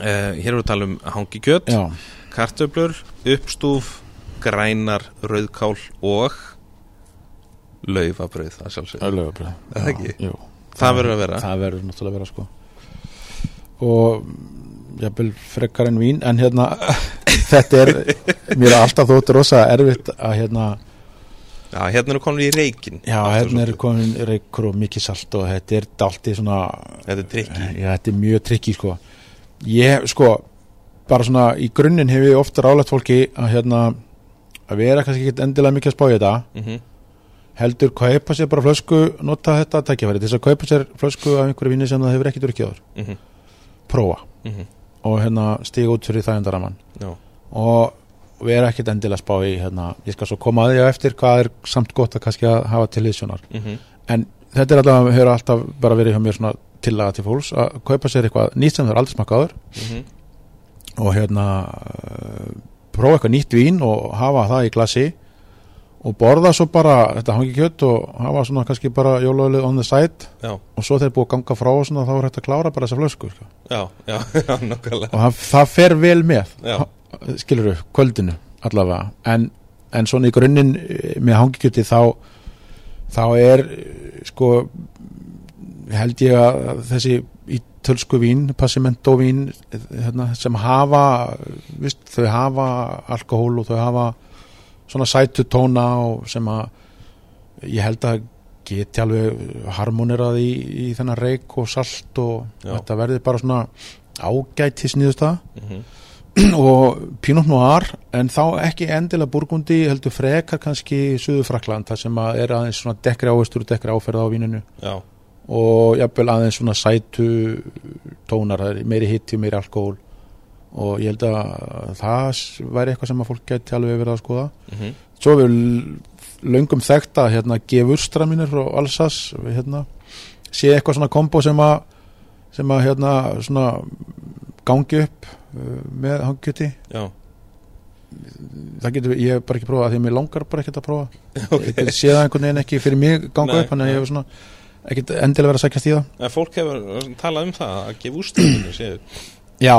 hér erum við að tala um hangi kjöt já. kartöflur, uppstúf grænar, rauðkál og laufabrauð það sjálfsög, Lögabröð Er það ekki? Jú, það verður að vera. Það verður náttúrulega að vera sko. Og jafnvel frekar en vín en hérna þetta er, mér er alltaf þótt rosa erfitt að hérna já, hérna eru konur í reikin já, hérna er komin reykur og mikið salt og þetta er dálítið svona þetta er trikki já, þetta er mjög trikki sko. Ég, sko, bara svona í grunninn hef ég ofta rálægt fólki að hérna að vera kannski ekki endilega mikið að spá í þetta. Mm heldur kaupa sér bara flösku nota þetta tækifæri til þess að kaupa sér flösku af einhverju vinni sem það hefur ekki drukkið áður. -hmm. prófa. Mm og hérna stiga út fyrir þægundaramann já, og vera ekkit endilega að spá í hérna, ég skal svo koma að því á eftir hvað er samt gott að kannski að hafa til liðsjónar mm en þetta er alltaf, hefur alltaf bara verið hjá mér svona tillaga til fólks að kaupa sér eitthvað nýtt sem það er aldrei smakka áður. Mhm. og hérna prófa eitthvað nýtt vín og hafa það í glasi og borða svo bara þetta hangi kjött og hafa svona kannski bara jólaölið on the side. Já, og svo þeir búið að ganga frá og svona þá er hægt að klára bara þessa flösku sko. já, já, og það, það fer vel með skilur við, kvöldinu allavega. En, en svona í grunninn eh, með hangikjöti þá þá er eh, sko held ég að þessi ítölsku vín, passimento vín hérna, sem hafa vist, þau hafa alkohól og þau hafa svona sætu tóna og sem að ég held að geti alveg harmonirað í, í þennan reik og salt og Já. þetta verði bara svona ágæti sniðustað Mhm. og Pinot Noir en þá ekki endilega Burgundi heldur frekar kannski Suðu Frakland þar sem að er aðeins svona dekkri ávistur og dekkri áferða á víninu já, og jafnvel aðeins svona sætu tónar, það meiri hitti, meiri alkohól og ég held að það væri eitthvað sem að fólk geti alveg verið að skoða. Mhm, svo við löngum þekta hérna gefustra mínir frá Alsas hérna, sé eitthvað svona kombo sem að sem að hérna svona gangi upp uh, með hangkjöti já. Það getur, ég hef bara ekki prófað því að mér langar bara ekkert að prófa. Ég sé það einhvern veginn ekki fyrir mig ganga Nei, upp þannig að ég hef svona ekkert endilega verið að sækjast í það. En fólk hefur talað um það að gefa úrstöðinu séu já,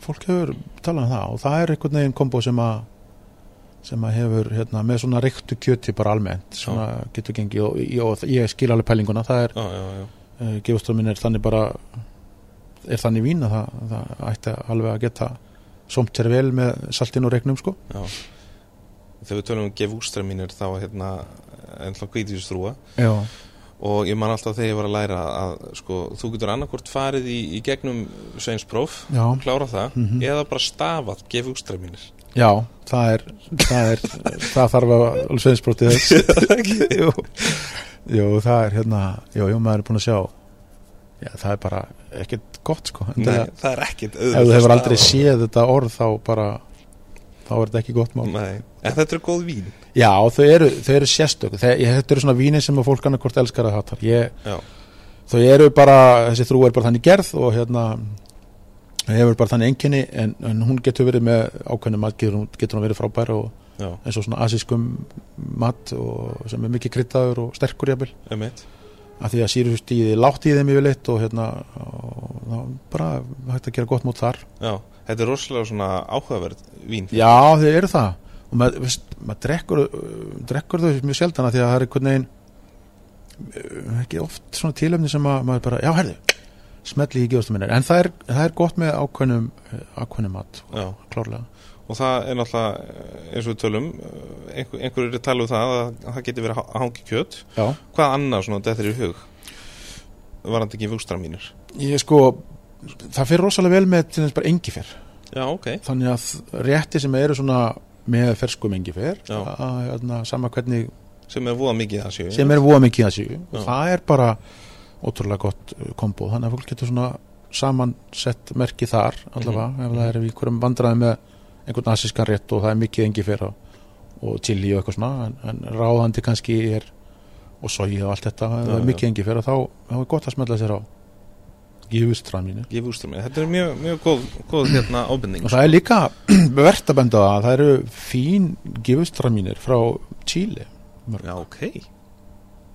fólk hefur talað um það og það er einhvern veginn kombo sem að sem að hefur hérna, með svona reyktu kjöti bara almennt svona getur gengið og, og, og ég skil alveg pælinguna það er, Já, já, já, uh, gefustömmin er þannig bara er þannig vín að það, það ætti alveg að geta somt sér vel með saltin og reyknum sko. Já. Þegar við tölum um gefa úrstæðminir þá hérna ennþá kvítisstrúa já, og ég man alltaf þegar ég var að læra að sko, þú getur annarkort farið í, í gegnum sveinspróf, já, klára það Mhm. eða bara stafað, gefa úrstæðminir já það er það, er, það þarf að alveg sveinsbrótið þess. Jú, jú, það er hérna jú, jú, maður er búin að sjá. Já, það er bara ekkert gott sko. Nei, það, það er ekkit ef þú hefur aldrei séð þetta orð þá bara þá er þetta ekki gott mál. Nei, en þetta er góð vín. Já, þau eru, þau eru sérstök. Þe, ég, þetta eru svona vínir sem að fólk annarkort elskar að hatar. Ég, þau eru bara, þessi þrú er bara þannig gerð og hérna hefur bara þannig enginni en, en hún getur verið með ákveðnum mat, getur, getur hún verið frábær og já, eins og svona asískum mat og sem er mikið kryddaður og sterkur jafnvel. Af því að sírustíði látt í þeim yfirleitt og hérna og þá bara hægt að gera gott mót þar. Já, þetta er rosalega svona áhugaverð vín. Já þau eru það og maður, veist, maður drekkur, uh, drekkur þau mjög sjaldan af því að það er einhvern veginn uh, ekki oft svona tilöfni sem að maður bara, já herðu smetli í gefastum minni, en það er, það er gott með ákveðnum, uh, ákveðnum mat Já, klárlega. Og það er náttúrulega eins og við tölum einhver, einhverjur er talað um það að það geti verið að hangi kjöt. Já, Hvað annað svona þetta er í hug? Varandi ekki vöxtra mínir. Ég sko það fyrir rosalega vel með til þess bara engifer. Já, ok. Þannig að rétti sem eru svona með ferskum engifer Já. að, hérna, sama hvernig sem er voða mikið það séu sem er voða mikið að síu og það er bara ótrúlega gott uh, kombo þannig að fólk getur svona samansett merki þar allavega Mhm. ef það er í einhverjum vandræði með einhvern asískan rétt og það er mikið engifer og, og chili og eitthvað svona en, en ráðandi kannski er og soji og allt þetta, ef það er mikið engifer þá, þá er gott að smella sér á vöxtra mínir Þetta er mjög, mjög góð, góð hérna ábending. Og það er líka verðt að benda það að það eru fín gifustramínir frá Chile mörg. Já, ok.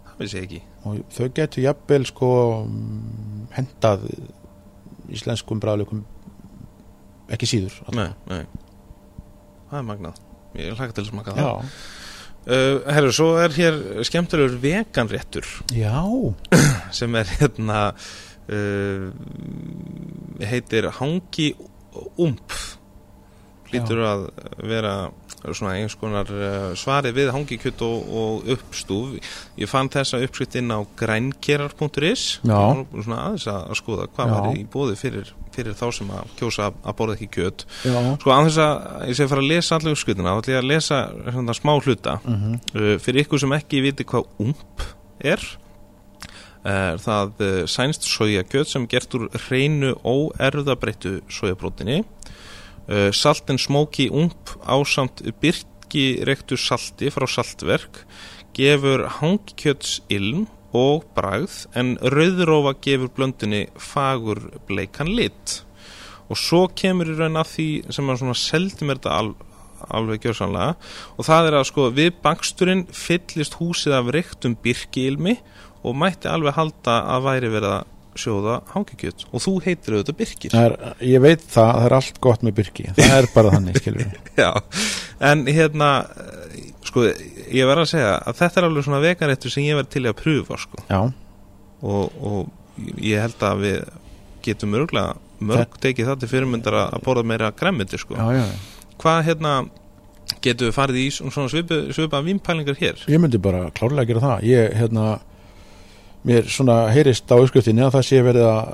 Það vissi ég ekki. Og þau getur jafnvel sko hendað íslenskum bræðleikum ekki síður. Nei, nei. Það er magnað. Ég er hlaka til að smaka það. Já, uh, Herru, svo er hér skemmtilegur veganréttur. Já, sem er hérna uh, heitir Hangi Ump. Lítur að vera svona einhvers konar uh, svari við hangikjöt og, og uppstúf. Ég fann þessa uppskrift inn á grænkerar.is Já. svona aðeins að, að skoða hvað Já. var í bóði fyrir, fyrir þá sem að kjósa að, að borða ekki kjöt. Já. Sko aðeins að ég sé að fara að lesa allir uppskritina þá ætla ég að lesa svona smá hluta. Mm Uh, fyrir ykkur sem ekki viti hvað ump er er það uh, sænst sojakjöt sem er gert úr hreinu óerðabreittu sojabrótinni uh, saltin smóki ump ásamt byrkirektu salti frá saltverk gefur hangkjöts ilm og bragð en rauðrófa gefur blöndinni fagur bleikan lit. Og svo kemur í raun að því sem að svona seldi mér þetta al, alveg gjörsanlega og það er að sko við baksturinn fyllist húsið af reyktum birkiilmi og mætti alveg halda að væri verið að sjóða hangikjöt. Og þú heitir auðvitað birkir. Það er, ég veit það, það er allt gott með byrki það er bara þannig, skilur við Já, en hérna sko, ég verð að segja að þetta er alveg svona veganréttur sem ég verð til að pröfa sko, Já, og, og ég held að við getum örgulega mörg tekið það til fyrirmyndar að borða meira græmiti sko. já, já Hvað hérna getum við farið í svona svipa, svipa vínpælingar hér? Ég myndi bara klárlega gera það. Ég, hérna mér svona heyrist á uppskriftinni að það sé verið að,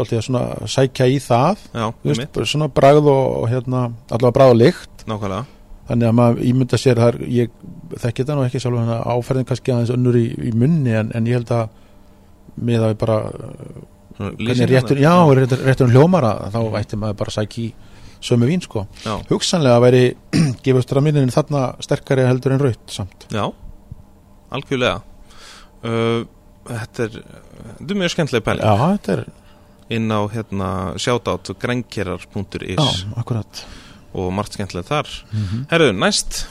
að svona sækja í það Já, veist, svona bragð og, hérna allavega bragð og lykt. Nákvæmlega. Þannig að maður ímynda sér þar ég þekki þetta nú ekki sjálf áferðin kannski aðeins önnur í, í munni en, en ég held að með að við bara lýsingarnar. réttur, já, réttur, réttur hljómara þá ætti maður bara að sækja í sömu vín sko. Hugsanlega væri gefur straminin þarna sterkari heldur en raut samt. Já, algjörlega. Uh, Þetta er þetta er mjög skemmtileg pæling. Já, þetta er, inn á hérna shoutout grænkerar.is já, akkurat. Og margt skemmtileg þar. Mm -hmm. Herru, næst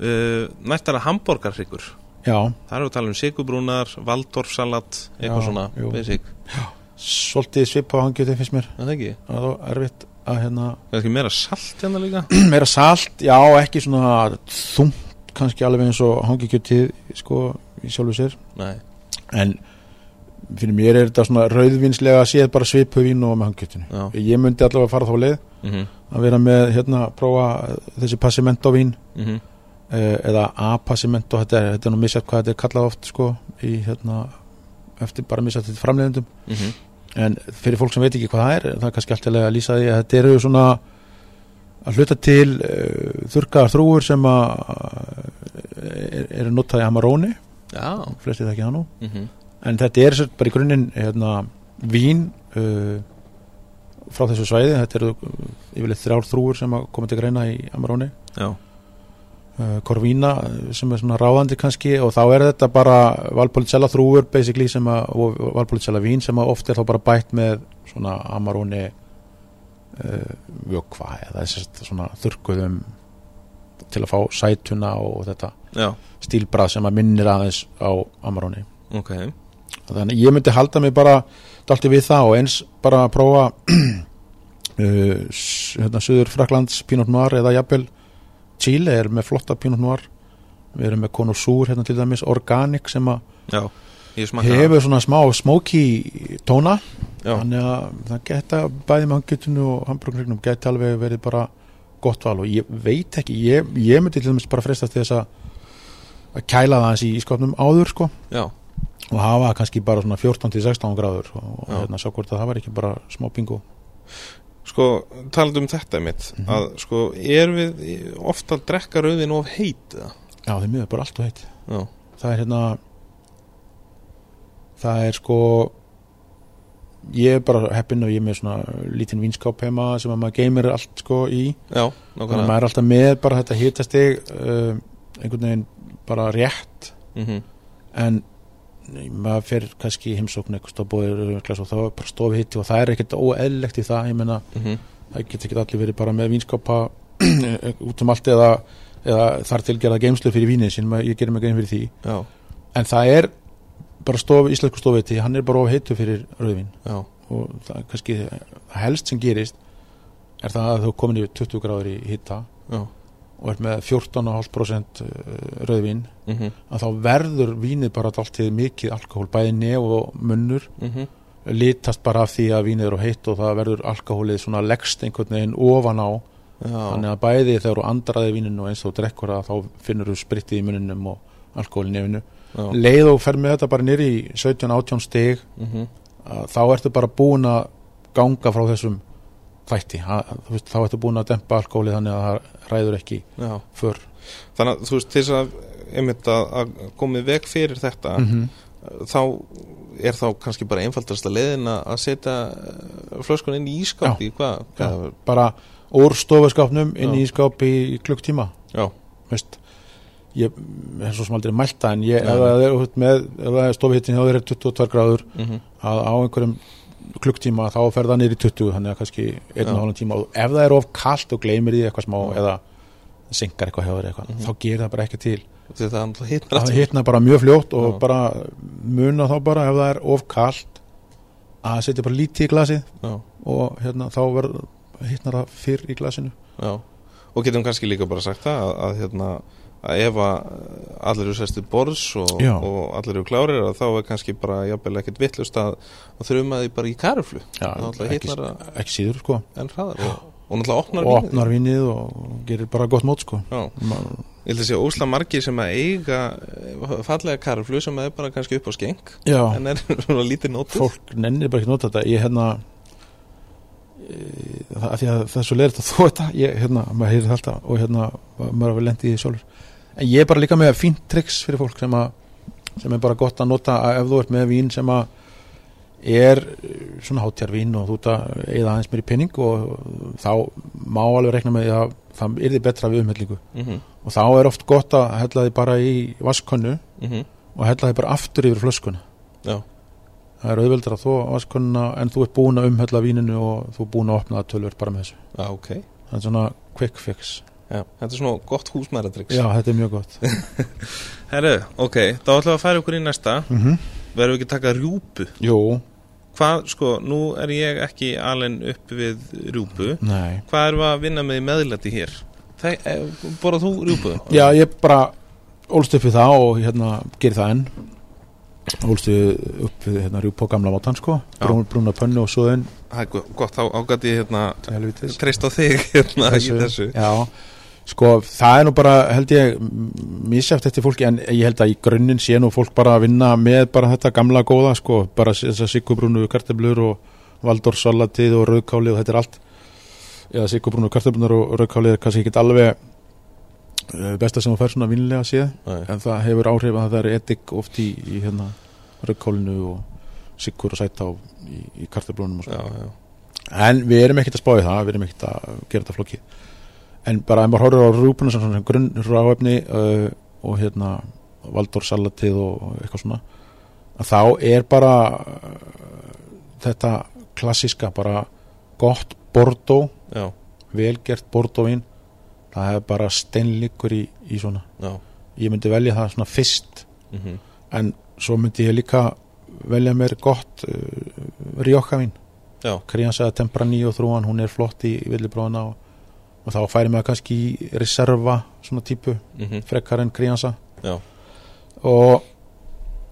uh, næst er að hambúrgarhryggur já, Það eru að tala um sigurbrúnar, valdorfsalat eitthvað Já, svona, basic. Svolítið svip á hangjöti finnst mér. Það er ekki, það er erfitt að hérna það er ekki meira salt hérna líka? Meira salt, já, ekki svona þungt kannski alveg eins og hangikjötið sko í sjálfu sér. Nei, en fyrir mér er þetta svona rauðvinslega séð bara svipu vín og með hangkjötinu já. Ég myndi allavega fara þá leið mm að vera með hérna, prófa þessi passimento vín. -hmm. eh, eða a-passimento þetta er, þetta er nú misjætt hvað þetta er kallað oft sko í hérna eftir bara misjætt þetta framleiðendum. Mhm. en fyrir fólk sem veit ekki hvað það er það er kannski alltaf að lýsa því að þetta eru svona að hluta til uh, þurrkaðar þrúur sem að uh, eru notað í Amarone Já. Flestið það ekki nú. Mm en þetta er bara í grunninn hérna, vín uh, frá þessu svæði. Þetta eru uh, yfirleitt þrjár þrúur sem koma til greina í Amarone. Já, uh, Corvina uh, sem er svona ráðandi kannski. Og þá er þetta bara Valpolicella þrúur basically sem að, og Valpolicella vín sem að oft er þá bara bætt með svona Amarone uh, vökva eða svona þurrkuðum til að fá sætuna og þetta já, stílbrað sem að minnir aðeins á Amarone ok. Þannig ég myndi halda mig bara dalti við það og eins bara að prófa uh, hérna, Suður Fraklands Pinot Noir eða jafnvel Chile er með flotta Pinot Noir. Við erum með Connoisseur hérna til dæmis Organic sem að Já, hefur svona smá smoky tóna. Já, þannig að það geta bæði með hangutinu og hambúrgarregnum geti alveg verið bara gott val og ég veit ekki ég, ég myndi til dæmis bara frestast þess að að kæla það hans í skopnum áður sko. Já, og hafa kannski bara svona 14-16 gráður og, Já. hérna sjá hvort að það var ekki bara smá bingo. Sko, talandi um þetta mitt Mhm. að sko, er við ofta að drekka rauðin of heit já þeim miður bara allt og heitt. Já, það er hérna það er sko ég er bara heppinn og ég er með svona lítinn vínskáp heima sem að maður geymir allt sko í. Já, þannig að maður er alltaf með bara þetta hitastig uh, einhvern veginn bara rétt. Mm en maður fer kannski heimsókn eitthvað stóðbóðir og þá er bara stofi hitti og það er ekkert óeðlilegt í það ég menna -hmm. það getur ekki allir verið bara með vínskapa út um allt eða, eða þar til gerða geimslu fyrir vínið sín ég gerir mig grein fyrir því. Já, en það er bara stof, íslensku stofiti hann er bara of heitu fyrir rauðvín. Já, og það er kannski helst sem gerist er það að þú komin yfir 20 gráður í hitta já. og er með 14,5% rauðvín mm að þá verður vínið bara alltið mikið alkohól, bæði nef og munnur -hmm. litast bara af því að vínið eru heitt og það verður alkohólið svona leggst einhvern veginn ofan á. Já, þannig að bæði þegar þú andraði víninu eins og drekkur það þá finnur þú spritið í muninum og alkohól í nefinu já. Leið og fer með þetta bara nýri í 17-18 stig mm að þá ertu bara búin að ganga frá þessum þætti. Þá ertu búin að dempa alkohólið þannig að það ræður ekki Já, för. Þannig að þú veist til þess að einmitt að, að komið veg fyrir þetta -hmm. þá er þá kannski bara einfaldasta leiðin að að setja eh, flöskun inn í hvað, bara úr stofuskápnum inn í ískáp í klukktíma. Veist ég er svo sem aldrei mælt það en ég, ef það er, það er stofihittin þér er 22 gráður mm að á einhverjum klukktíma þá fer það í 20 þannig að kannski einn og hálfum tíma. Og ef það er of kalt og gleymir því eitthvað smá Já. eða synkar eitthvað þér eitthvað Mhm. þá gerir það bara ekki til. Það hitna bara mjög fljótt og Já. bara muna þá bara ef það er of kalt að setja bara lítið í glasið Já, og hérna þá hitnar það fyrr í glasinu. Og getum kannski líka bara sagt það að, að hérna að ef að allir eru sestir borðs og, og allir eru klárir að þá er kannski bara jafnvel ekkert vittlust að, að þurfum að því bara í karuflu. Ekki, að- ekki síður sko. en hraðar og, og náttúrulega opnar og vínið. opnar vinnið og gerir bara gott mót sko. Já, Ma- ég held að sé ósla margir sem að eiga eh, fallega karuflu sem er bara kannski upp á skeng Já, en er svona lítið nótið fólk nennir bara ekki að nota þetta. Ég hérna af því að það er svo leirist að þó þetta ég, hérna, maður það alltaf og hérna, maður hafa lendið í því sjálfur. En ég er bara líka með fínt triks fyrir fólk sem að sem er bara gott að nota að ef þú ert með vín sem að er eh, svona hátjarvín og þú ert að eða aðeins mér í pinning og þá má alveg rekna með að það er því betra við umhellingu. Mm -hmm. og þá er oft gott að hella því bara í vaskönnu Mm og hella því bara aftur yfir flöskuna. Já, Það er auðveldar að þú vaskunna en þú ert búin að umhella víninu og þú ert búin að opna það tölvöld bara með þessu. já, ok Það er svona quick fix. já, Þetta er svona gott húsmæratryggs Já, þetta er mjög gott. Herru, ok, þá ætlum við að færa okkur í næsta mm -hmm. Verðum við ekki að taka rjúpu Jú, Hvað, sko, nú er ég ekki alveg upp við rjúpu nei. Hvað erum við að vinna með meðlæti hér? Eh, borðað þú rjúpu? Já, ég bara ólst upp við það og hérna gerir það enn. Ólst upp hérna rjúp á gamla mátan sko. Brún, brúna pönnu og svoðin. Það er go- gott, þá ágæti hérna treyst á þig hérna í þessu Já, sko það er nú bara held ég mísæft eftir fólki en ég held að í grunninn sé nú fólk bara að vinna með bara þetta gamla góða sko, bara þessar sikubrúnu karteblur og valdórsalatið og rauðkáli og þetta er allt. Eða sikubrúnu karteblur og rauðkáli er kannski ekki alveg eh, besta sem þú fær svona vinlega séð. Nei. en það hefur áhrif að það er edik oft í, í hérna rauðkálinu og sikur og sæta á, í, í karteblunum og svona. Já, en við erum ekkert að spáði það, við erum ekkert að gera þetta flókið. En bara ef maður horfir á rúpuna sem svona grunn ráefni uh, og hérna valdórsalatið og eitthvað svona að þá er bara uh, þetta klassiska bara gott já, velgert Bordeauxvin það er bara steinleikur í, í svona. Já. Ég myndi velja það svona fyrst. Mm en svo myndi ég líka velja mér gott uh, Rioja-vín Já, Kriansa Tempranillo þrúan, hún er flott í villibróðina og, og þá færi maður kannski í reserva svona típu mm frekar en Kriansa já, og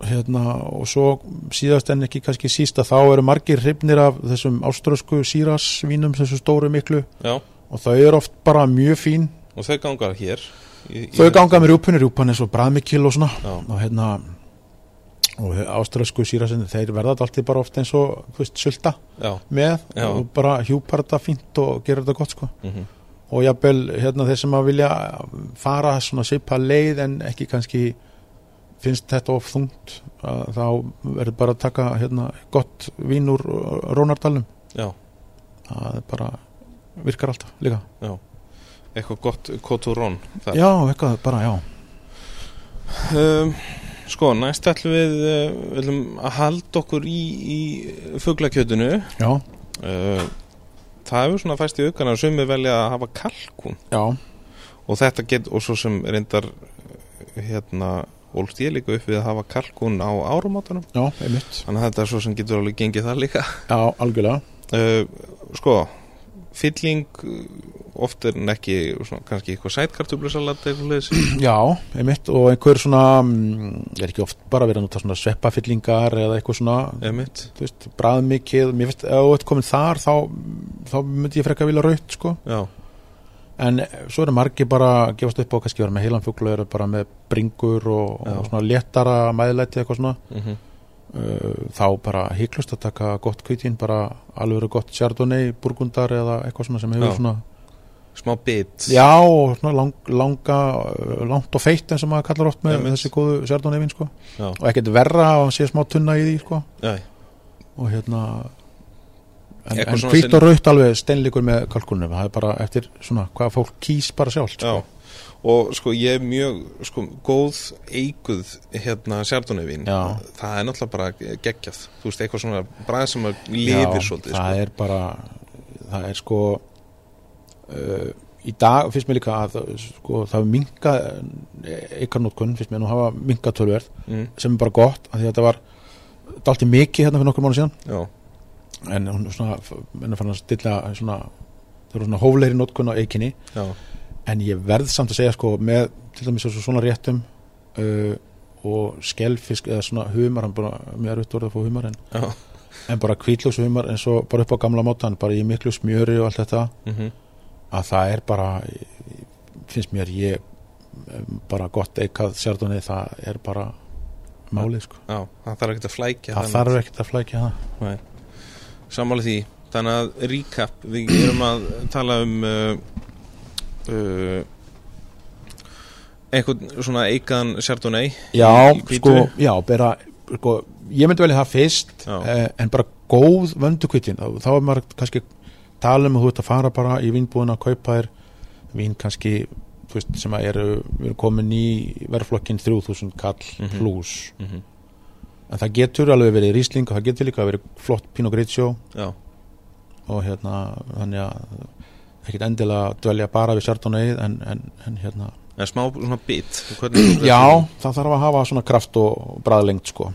hérna og svo síðast en ekki kannski sísta þá eru margir hrifnir af þessum áströsku sírasvínum þessu stóru miklu. Já og þau eru oft bara mjög fín. Og þau gangar hér í, í þau ganga með rjúpunni, rjúpan er svo bræðmikil og svona. Já, og hérna og áströsku sírasvínum, þeir verða alltaf bara oft eins og, þú veist, sulta já, með Já. og bara hjúpar þetta fínt og gerir þetta gott sko. Mm og jafnvel hérna þeir sem að vilja fara svona svipa leið en ekki kannski finnst þetta of þungt þá verður bara að taka hérna gott vín úr Rónardalum já, það er bara virkar alltaf líka. Já. Eitthvað gott koturón þar. Já, eitthvað bara, já. Um, Sko, næst ætlum við uh, við ætlum að halda okkur í, í fuglakjötunu já, uh, Það hefur svona fæst í aukana að sumir velja að hafa kalkun já, og þetta get, og svo sem reyndar uh, hérna, ólst ég líka upp við að hafa kalkun á árumátanum já, einmitt. Þannig að þetta er svo sem getur alveg gengið það líka. Já, algjörlega. Uh, Sko, fylling uh, oft er en ekki svona, kannski eitthvað sætkartublusalat já, einmitt og einhver svona mm, er ekki oft bara verið að nota svona sveppafyllingar eða eitthvað svona veist, bræðmikið mér finnst, ef þú ert komin þar þá, þá myndi ég frekka vilja raut sko. Já, En svo eru margir bara gefast upp á kannski vera með heilanfuglu eru bara með bringur og, og svona léttara mæðlæti eitthvað svona. Mm uh, þá bara híklust að taka gott kvítin bara alveg gott chardonnay, burgundar eða eitthvað svona sem hefur Já. svona smá bit já svona lang, langa uh, langt og feitt eins og maður kallar oft með Einmitt. þessi góðu vin sko Já. og ekkert verra að hann sé smá tunna í því sko Já, og hérna en, en hvít og raut alveg steinleikur með kalkunum það er bara eftir svona hvað fólk kýs bara sjálft já sko. Og sko ég er mjög sko góð eiguð hérna Já. það er náttúrulega bara geggjað. Þú veist, eitthvað svona bræð sem að lifir svolítið það sko. er bara það er sko uh, í dag finnst mér líka að sko, það er minga eikarnótkun finnst mér nú hafa minga tölverð mm, sem er bara gott af því að þetta var dalti mikið hérna fyrir nokkur mánu síðan. Já, en hún er svona, fann að stilla svona, það eru svona hóflegri nótkun á eikinni. Já, en ég verð samt að segja sko með til dæmis svo- svona réttum uh, og skelfisk eða svona humar, mér er auðvitað að fá humar en, já. en bara kvítlós humar eins og bara upp á gamla mótan, bara í miklu smjöri og allt þetta, mm að það er bara finnst mér ég bara gott eikað sérðunni, það er bara málið sko. Já, það þarf ekki að flækja það þarf ekkert að flækja það. Sammála því, þannig að recap, við erum að tala um uh, uh, einhvern svona eikaðan Chardonnay já, sko, já, bara sko, ég myndi velja það fyrst eh, en bara góð vöndukvittin. Þá, þá er maður kannski tala um að þú ert að fara bara í vínbúðina að kaupa þér vín kannski veist, sem að eru, við erum komin í verðflokkin 3000 kall Mhm. plus mm -hmm. en það getur alveg verið rísling og það getur líka verið flott Pinot Grigio. Og hérna þannig að ekkert endilega dvelja bara við Chardonnay en, en, en hérna. En smá svona bit já, það þarf að hafa svona kraft og bræðlengt sko.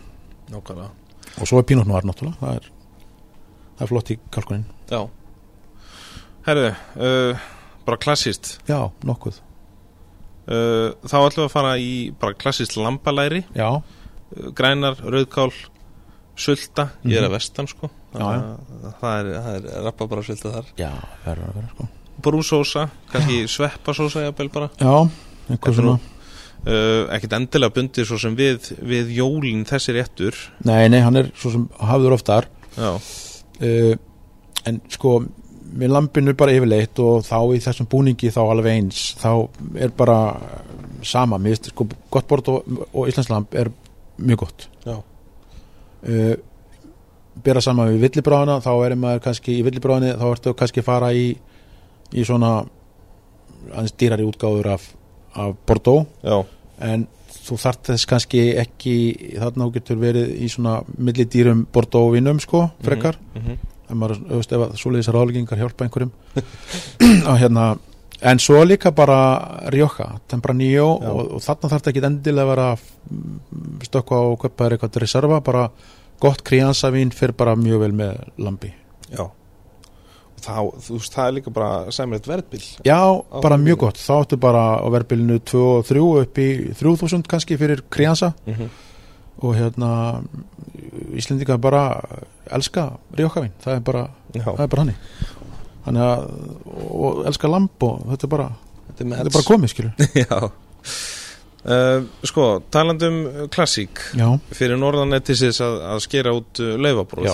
Nákvæmlega. Og svo er Pinot Noir náttúrulega það er, það er flott í kalkunin Já. Herðu, uh, bara klassist já, nokkuð. Uh, Þá ætlum við að fara í bara klassist lambalæri. Já, uh, Grænar, rauðkál, sulta. Ég er Mhm. að vestan sko. Já, að Það er, það er rappa bara sulta þar. Já, verður að vera sko Brúsósa, kannski sveppasósa jafnvel bara. Já, er svona. uh, ekkert endilega bundið svo sem við, við jólin þessi réttur. Nei, nei, hann er svo sem hafður oftar. Já, uh, en sko með lampinu bara yfirleitt og þá í þessum búningi þá alveg eins þá er bara sama, finnst sko gott bort og, og Íslandslamp er mjög gott. Já, uh, bera saman við villibráðina þá er maður kannski í villibráðinu þá ertu kannski að fara í í svona aðeins dýrari útgáður af, af Bordeaux. Já, en þú þart þess kannski ekki þarna þú getur verið í svona millidýrum Bordeaux vinum sko, frekar. mm -hmm. en maður, veist, ef að svoleiðis ráðleggingar hjálpa einhverjum. Og hérna en svo líka bara Rioja, Tempranillo og, og þarna þarf þetta ekki endilega að vera mm, stökkva og köpa þér eitthvað til reserva bara gott kríansavín fyrir bara mjög vel með lambi. Já. og þá, þú veist, það er líka bara sæmilegt verðbil. Já, bara mjög gott, þá áttu bara á verðbilinu 2 og 3 upp í 3000 kannski fyrir kríansa mm -hmm. og hérna Íslendingar bara elska Rioja-vín, það er bara já, það er bara hannig þannig að, og elska lamb og þetta er bara, þetta er þetta er bara komið skilur já. Uh, sko, talandum klassík já, fyrir norðanettisins að, að skera út uh, laufabróð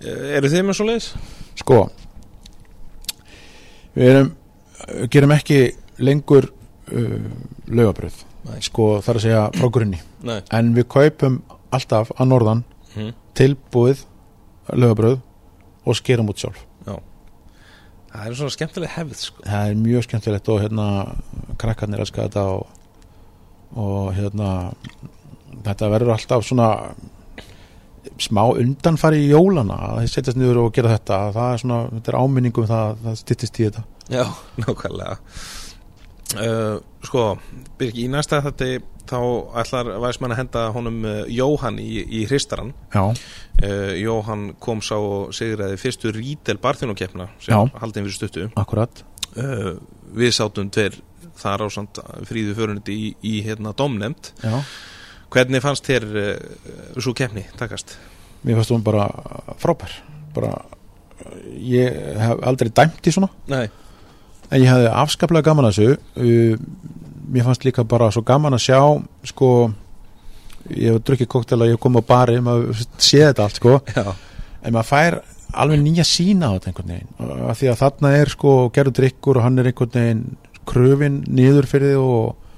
eru þið með svo leiðis? sko við erum gerum ekki lengur uh, laugabröð Nei. sko þar að segja frá grunni Nei en við kaupum alltaf að norðan mm. tilbúið laugabröð og skerum út sjálf það er svona skemmtileg hefð sko. það er mjög skemmtilegt og hérna krakkarnir elska þetta og, og hérna þetta verður alltaf svona smá undanfari í jólana að þið setjast niður og gera þetta það er svona, þetta er áminningum það, það styttist í þetta. Já, nákvæmlega. Uh, Sko, Birgi, í næsta þetta þá ætlar væsmann að henda honum uh, Jóhann í, í hristaran já, uh, Jóhann kom sá og sigraði fyrstu rítel barþjónukeppna sem Já. haldin fyrir stuttu. Akkurat. Við sátum tveir þar ásand fríðu förundi í, í hérna domnemt já. Hvernig fannst þér uh, svo keppni takast? mér fannst hún bara frábær. Bara, ég hef aldrei dæmt í svona. Nei, en ég hefði afskaplega gaman að þessu. Uh, mér fannst líka bara svo gaman að sjá sko ég hef drukkið koktel að ég hef komið á bari maður sé þetta allt sko. Já, en maður fær alveg nýja sína á þetta einhvern veginn. Af því að þarna er sko gerður drikkur og hann er einhvern veginn kröfin niður fyrir þið og,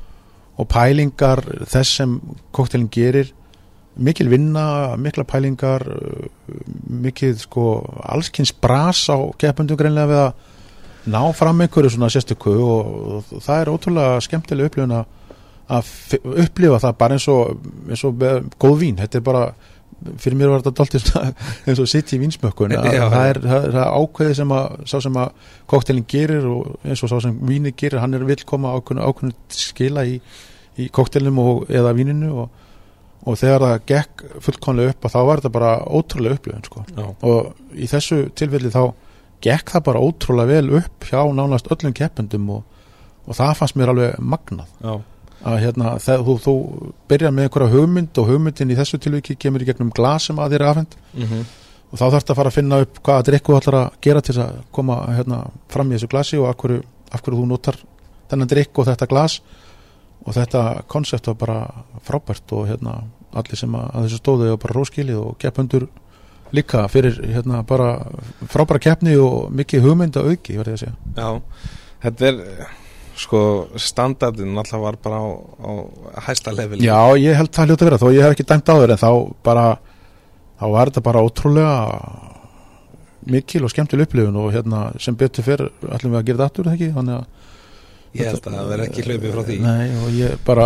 og pælingar þess sem koktelin gerir mikil vinna, mikla pælingar uh, mikið sko allskins bras á keppundum greinlega við að ná fram einhverju svona sérstöku og, það er ótrúlega skemmtileg upplifun að upplifa það bara eins og, eins og góð vín, þetta er bara fyrir mér var þetta svona eins og sitt í Já. það er, er ákveðið sem að sá sem að koktelin gerir og eins og sá sem víni gerir, hann er vill koma ákveðinu skila í, í koktelinum og, eða víninu og, og þegar það gekk fullkomlega upp þá var þetta bara ótrúlega upplifun sko. Og í þessu tilfelli þá gekk það bara ótrúlega vel upp hjá nánast öllum keppendum og, og það fannst mér alveg magnað já, að hérna, þegar þú, þú byrjar með einhverja hugmynd og hugmyndin í þessu tilviki kemur í gegnum glas sem að þér afhend mhm, og þá þarfst að fara að finna upp hvaða drikku þú ætlar að gera til að koma hérna, fram í þessu glasi og af hverju, af hverju þú notar þennan drikk og þetta glas. Og þetta konsept var bara frábært og hérna, allir sem að, að þessu stóðu og bara róskilið og keppundur líka fyrir hérna, bara frábæra keppni og mikið hugmynd að auki, verði að segja. Já. Þetta er, sko, standardin alltaf var bara á, á hæsta level Já, ég held það hljóta að vera þó ég hef ekki dæmt á þér en þá bara þá var þetta bara ótrúlega mikil og skemmtileg upplifun og hérna sem betur fyrr ætlum við að gera þetta aftur ekki þannig að Ég held að það verði ekki hlaupið frá því Nei, og ég bara,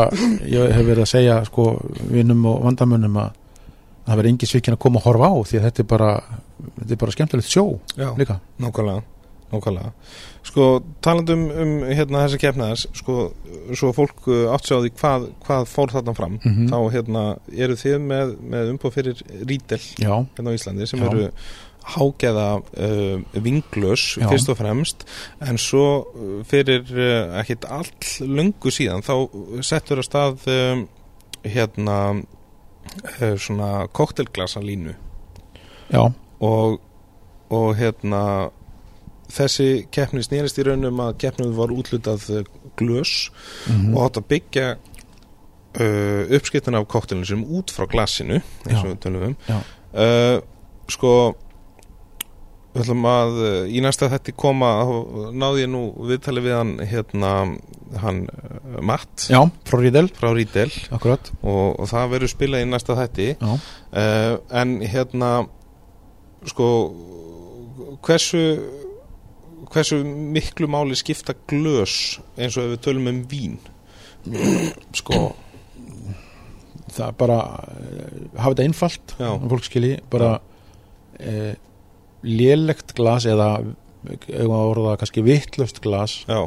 ég hef verið að segja sko vinnum og vandamönnum að það verði engi svikin að koma að horfa á því að þetta er bara, þetta er bara skemmtilegt sjó Já, líka. nákvæmlega Nákvæmlega. Sko, talandum um hérna þessa keppnaðars, sko, svo fólk uh, átt sig á því hvað, hvað fór þarna fram, Mhm. þá hérna eru þið með, með umbúð fyrir Rítel Já, hérna á Íslandi sem Já. eru hágeða uh, vinglös Já. fyrst og fremst en svo uh, fyrir uh, ekkit allt lungu síðan þá settur að stað um, hérna uh, svona koktelglasa línu já, og, og hérna þessi keppni snýrist í raunum að keppnum var útlutað uh, glös mm og átt að byggja uh, uppskiptin af koktelinu sem út frá glasinu eins og við tölum um. Uh, sko við ætlum að í næsta þetta koma náði ég nú viðtali við hann hérna hann Matt. Já, frá Rídel frá Rídel og, og það verður spilað í næsta já, uh, en hérna sko hversu hversu miklu máli skipta glös eins og ef við tölum um vín sko það er bara eh, hafa þetta einfalt Já. að fólk skilji bara e, lélegt glas eða ef að orða kannski vittlust glas já,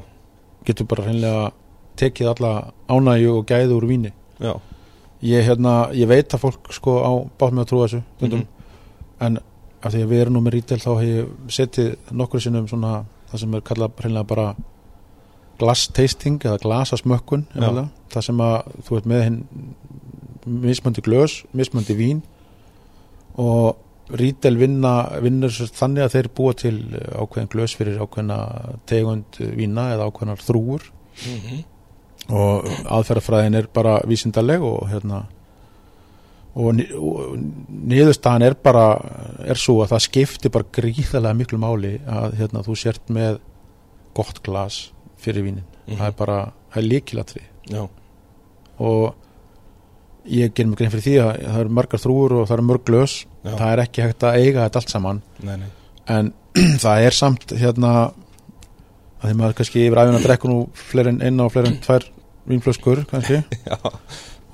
getur bara hreinlega tekið alla ánægju og gæðu úr víni ég, hérna, ég veit að fólk sko á bátt með að trúa þessu stundum, Mhm. en af því að við erum nú með rítel þá hef ég setið nokkru sinnum svona það sem er kallað hreinlega bara glass tasting eða glasasmökkun það sem að þú ert með hinn mismöndi glös, mismöndi vín og rítel vinna vinnur þannig að þeir búa til ákveðin glös fyrir ákveðina tegund vína eða ákveðinar þrúur Mhm. og aðferðafræðin er bara vísindaleg og hérna og, og niðurstaðan er bara er svo að það skiptir bara gríðarlega miklu máli að hérna, þú sért með gott glas fyrir vínin. Mhm. það er bara, það er líkilatri já, og ég ger mig grein fyrir því að það eru margar þrúur og það eru mörg glös. Já. það er ekki hægt að eiga þetta allt saman. Nei, nei. En það er samt hérna að því maður kannski yfir æfina drekkur nú fleiri en eina og fleiri en tvær vínflöskur kannski. Já,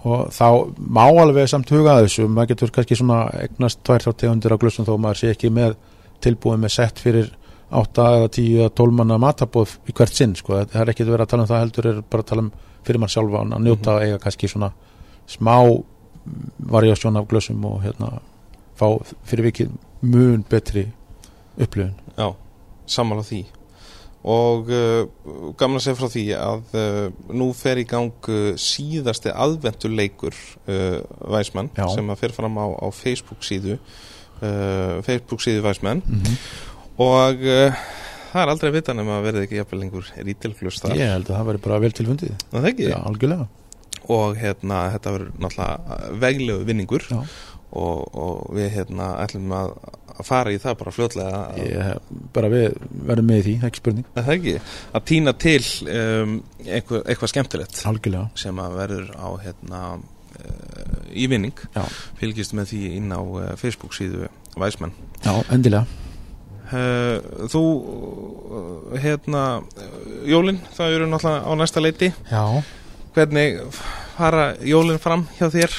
og þá má alveg samt huga að þessu. Maður getur kannski svona egnast tvær þá tegundir á glössum þó maður sé ekki með tilbúið með sett fyrir 8 eða 10 eða 12 manna matabóð í hvert sinn sko. það er ekki verið að tala um það heldur er bara að tala um fyrir mann sjálfa að njóta að eiga kannski svona smá variasjón af glössum og hérna fá fyrir vikið mun betri upplifun. Já, sammála því og uh, gaman að segja frá því að uh, nú fer í gang uh, síðasti aðventuleikur uh, Væsmann Já. sem að fer fram á, á Facebook síðu uh, Facebook síðu Væsmann mm -hmm. og það er aldrei að vita nema að verði ekki jafnvel lengur rítilglust þar ég held að það væri bara vel tilfundið Er það ekki? já, algjörlega og hérna þetta verður náttúrulega veglegu vinningur Já. og, og við hérna ætlum að, að fara í það bara fljótlega að, ég, bara við verðum með í því, ekki spurning. Er það ekki, að týna til um, eitthvað, eitthvað skemmtilegt algjörlega. sem að verður á hérna uh, í vinning. Já. fylgist með því inn á uh, Facebook síðu Væsmenn já, endilega. Uh, þú hérna jólin, það eru náttúrulega á næsta leiti. Já, hvernig fara jólin fram hjá þér?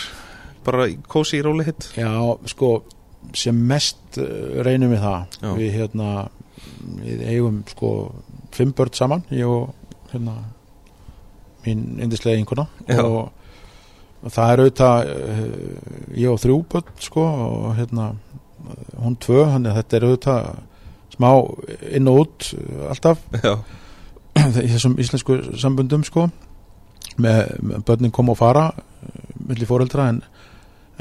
Bara kósi í róli hitt já, sko sem mest uh, reynum við það. Já. við hérna við eigum sko fimm börn saman ég og hérna mín indislega einhverna og, og það er auðvitað uh, ég og þrjú börn sko og hérna hún tvö, þannig að þetta er auðvitað smá inn og út alltaf. Já, í þessum íslensku sambundum sko með, með börnin koma og fara milli fóreldra en,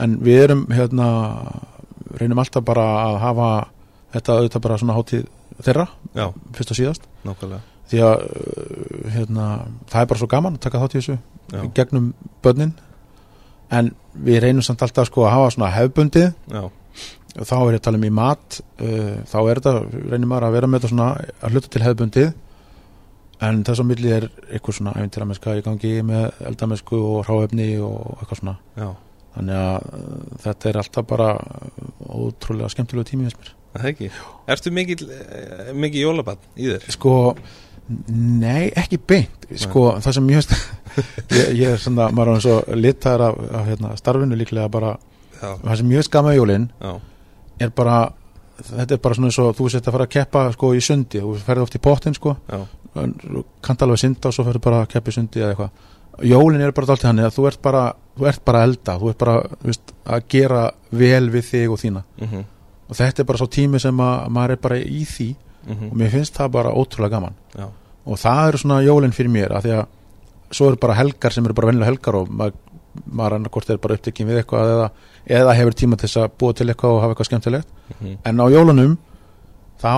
en við erum hérna reynum alltaf bara að hafa þetta auðvitað bara svona hátíð þeirra já, fyrst og síðast. Nákvæmlega. Því að uh, hérna, það er bara svo gaman að taka þátt í þessu já, gegnum börnin. En við reynum samt alltaf sko að hafa svona og þá er ég að tala um í mat uh, þá er þetta, reynir maður að vera með þetta svona að hluta til hefbundið en þess að milli er eitthvað svona æfintýrameska í gangi með eldamesku og ráefni og eitthvað svona. Já þannig að uh, þetta er alltaf bara uh, ótrúlega skemmtilegu tími þess mér. Það ekki. Ertu mikið, mikið jólabann í þér? sko, nei, ekki beint. Sko, það sem ég ég, ég er svona, maður er eins og litar af, af hérna, starfinu líklega bara. Já, það sem ég skama jólin já, er bara þetta er bara svona eins og þú sett að fara að keppa sko í sundi. Þú ferði oft í pottin sko. Kannt alveg synda og svo ferði bara að keppa í sundi eða eitthvað. Jólin er bara alltaf hann að þú ert bara, þú ert bara að elda þú ert bara veist, að gera vel við þig og þína. Mhm, og þetta er bara svo tími sem að maður er bara í því. Mhm, og mér finnst það bara ótrúlega gaman. Já, og það eru svona jólin fyrir mér að því að svo eru bara helgar sem eru bara vennilega helgar og maður, maður annarkort er bara upptekinn við eitthvað eða, eða hefur tíma til þess að búa til eitthvað og hafa eitthvað skemmtilegt. Mhm, en á jólunum þá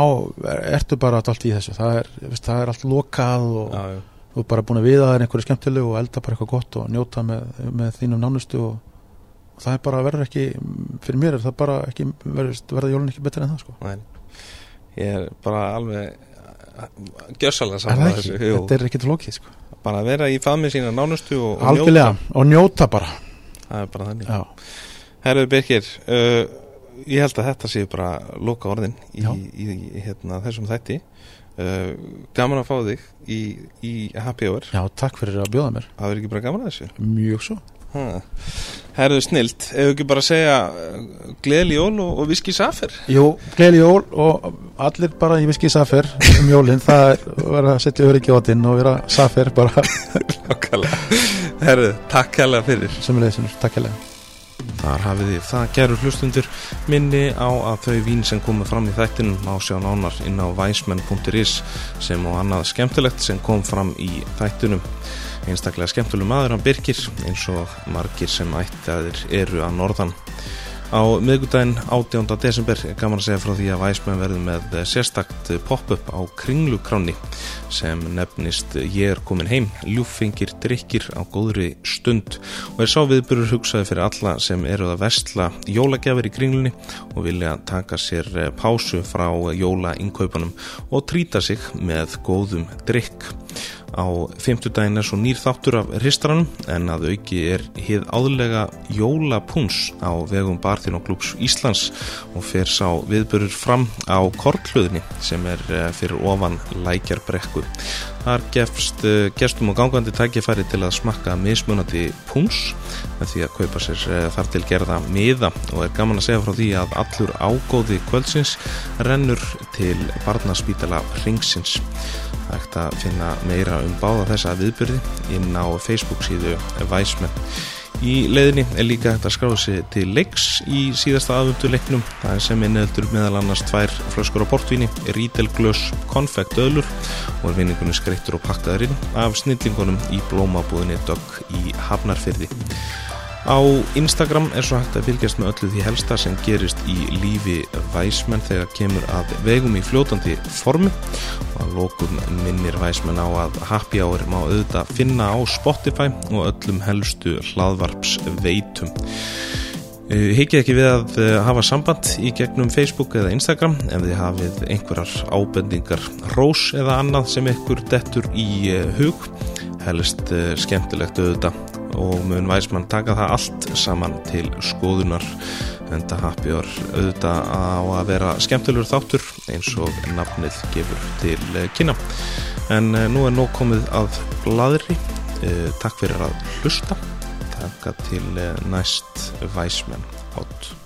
ertu bara allt í þessu. Það er, veist, það er allt lokað og já, þú er bara búin að viða þér einhverju skemmtilegu og elda bara eitthvað gott og njóta með, með þínum nánustu og, og það er bara verður ekki fyrir mér er það bara ekki verður, jólun ekki betur en það sko. Næ, ég er bara alveg gjössalega saman þessu, þetta er ekki til lokið sko. Bara að vera í faðmið sína nánustu og, og algjörlega, og njóta bara. Njóta, það er bara þannig. já, Herðu Birkir, uh, ég held að þetta sé bara loka orðin í, í, í hérna, þessum þætti. Uh, gaman að fá þig í, í Happy Hour. já, takk fyrir að bjóða mér Það er ekki bara gaman að þessu. mjög svo Ha. Herðu snilt, ef ekki bara segja uh, gleðli jól og, og viski safer. Jú, gleðli jól og allir bara í viski safer um jólinn, það er að vera að setja öryggi á þinn og vera safer bara. Herðu, takk hérlega fyrir. leiðisinn, takk hérlega Þar hafið þið það gerur hlustundur minni á að þau vín sem komið fram í þættinum má sjá nánar inn á væsmenn.is sem og annað skemmtilegt sem kom fram í þættinum. Einstaklega skemmtuleg maður hann Birkir eins og margir sem ættaðir eru að norðan. Á miðgudaginn 18. desember er gaman að segja frá því að Væsmenn verður með sérstakt pop-up á kringlukráni sem nefnist Ég er komin heim, ljúffingir drikkir á góðri stund og er sá viðburur hugsaði fyrir alla sem eru að vestla jólagjafir í kringlunni og vilja taka sér eh, pásu frá jólainnkaupunum og trýta sig með góðum drikk. Á fimmtudaginn er svo nýr þáttur af hristaranum en að auki er hið áðlega jólapúns á vegum Barþín og Glúps Íslands og fer sá viðburur fram á korthlöðinni sem er eh, fyrir ofan lækjarbrekku. Þar gefst uh, gestum og gangandi tækifæri til að smakka mismunandi púns með því að kaupa sér uh, þar til gerða miða og er gaman að segja frá því að allur ágóði kvöldsins rennur til barnaspítala ringsins. Ert að finna meira um báða þessa viðbyrði inn á Facebook síðu Væsmenn. Í leiðinni er líka hægt að skráða sig til leiks í síðasta aðvöndu leiknum. Það er sem inneldur meðal annars tvær flöskur á portvíni, rítelglös, konfekt öðlur og er vinningunum skreittur og pakkaður inn af snillingunum í blómabúðinni Dögg í Hafnarfyrði. Á Instagram er svo hægt að fylgjast með öllu því helsta sem gerist í lífi væsmenn þegar kemur að vegum í fljótandi formu og að lokum minnir væsmenn á að happy hour má auðvitað finna á Spotify og öllum helstu hlaðvarps veitum. Higgið ekki við að eh, hafa samband í gegnum Facebook eða Instagram ef þið hafið einhverjar ábendingar rós eða annað sem ykkur dettur í eh, hug helst eh, skemmtilegt auðvitað og mun Væsmann taka það allt saman til skoðunar. En það happy hour auðvitað á að vera skemmtilegur þáttur eins og nafnið gefur til kynna. En nú er nóg komið af bladri takk fyrir að hlusta. Taka til næst Væsmann átt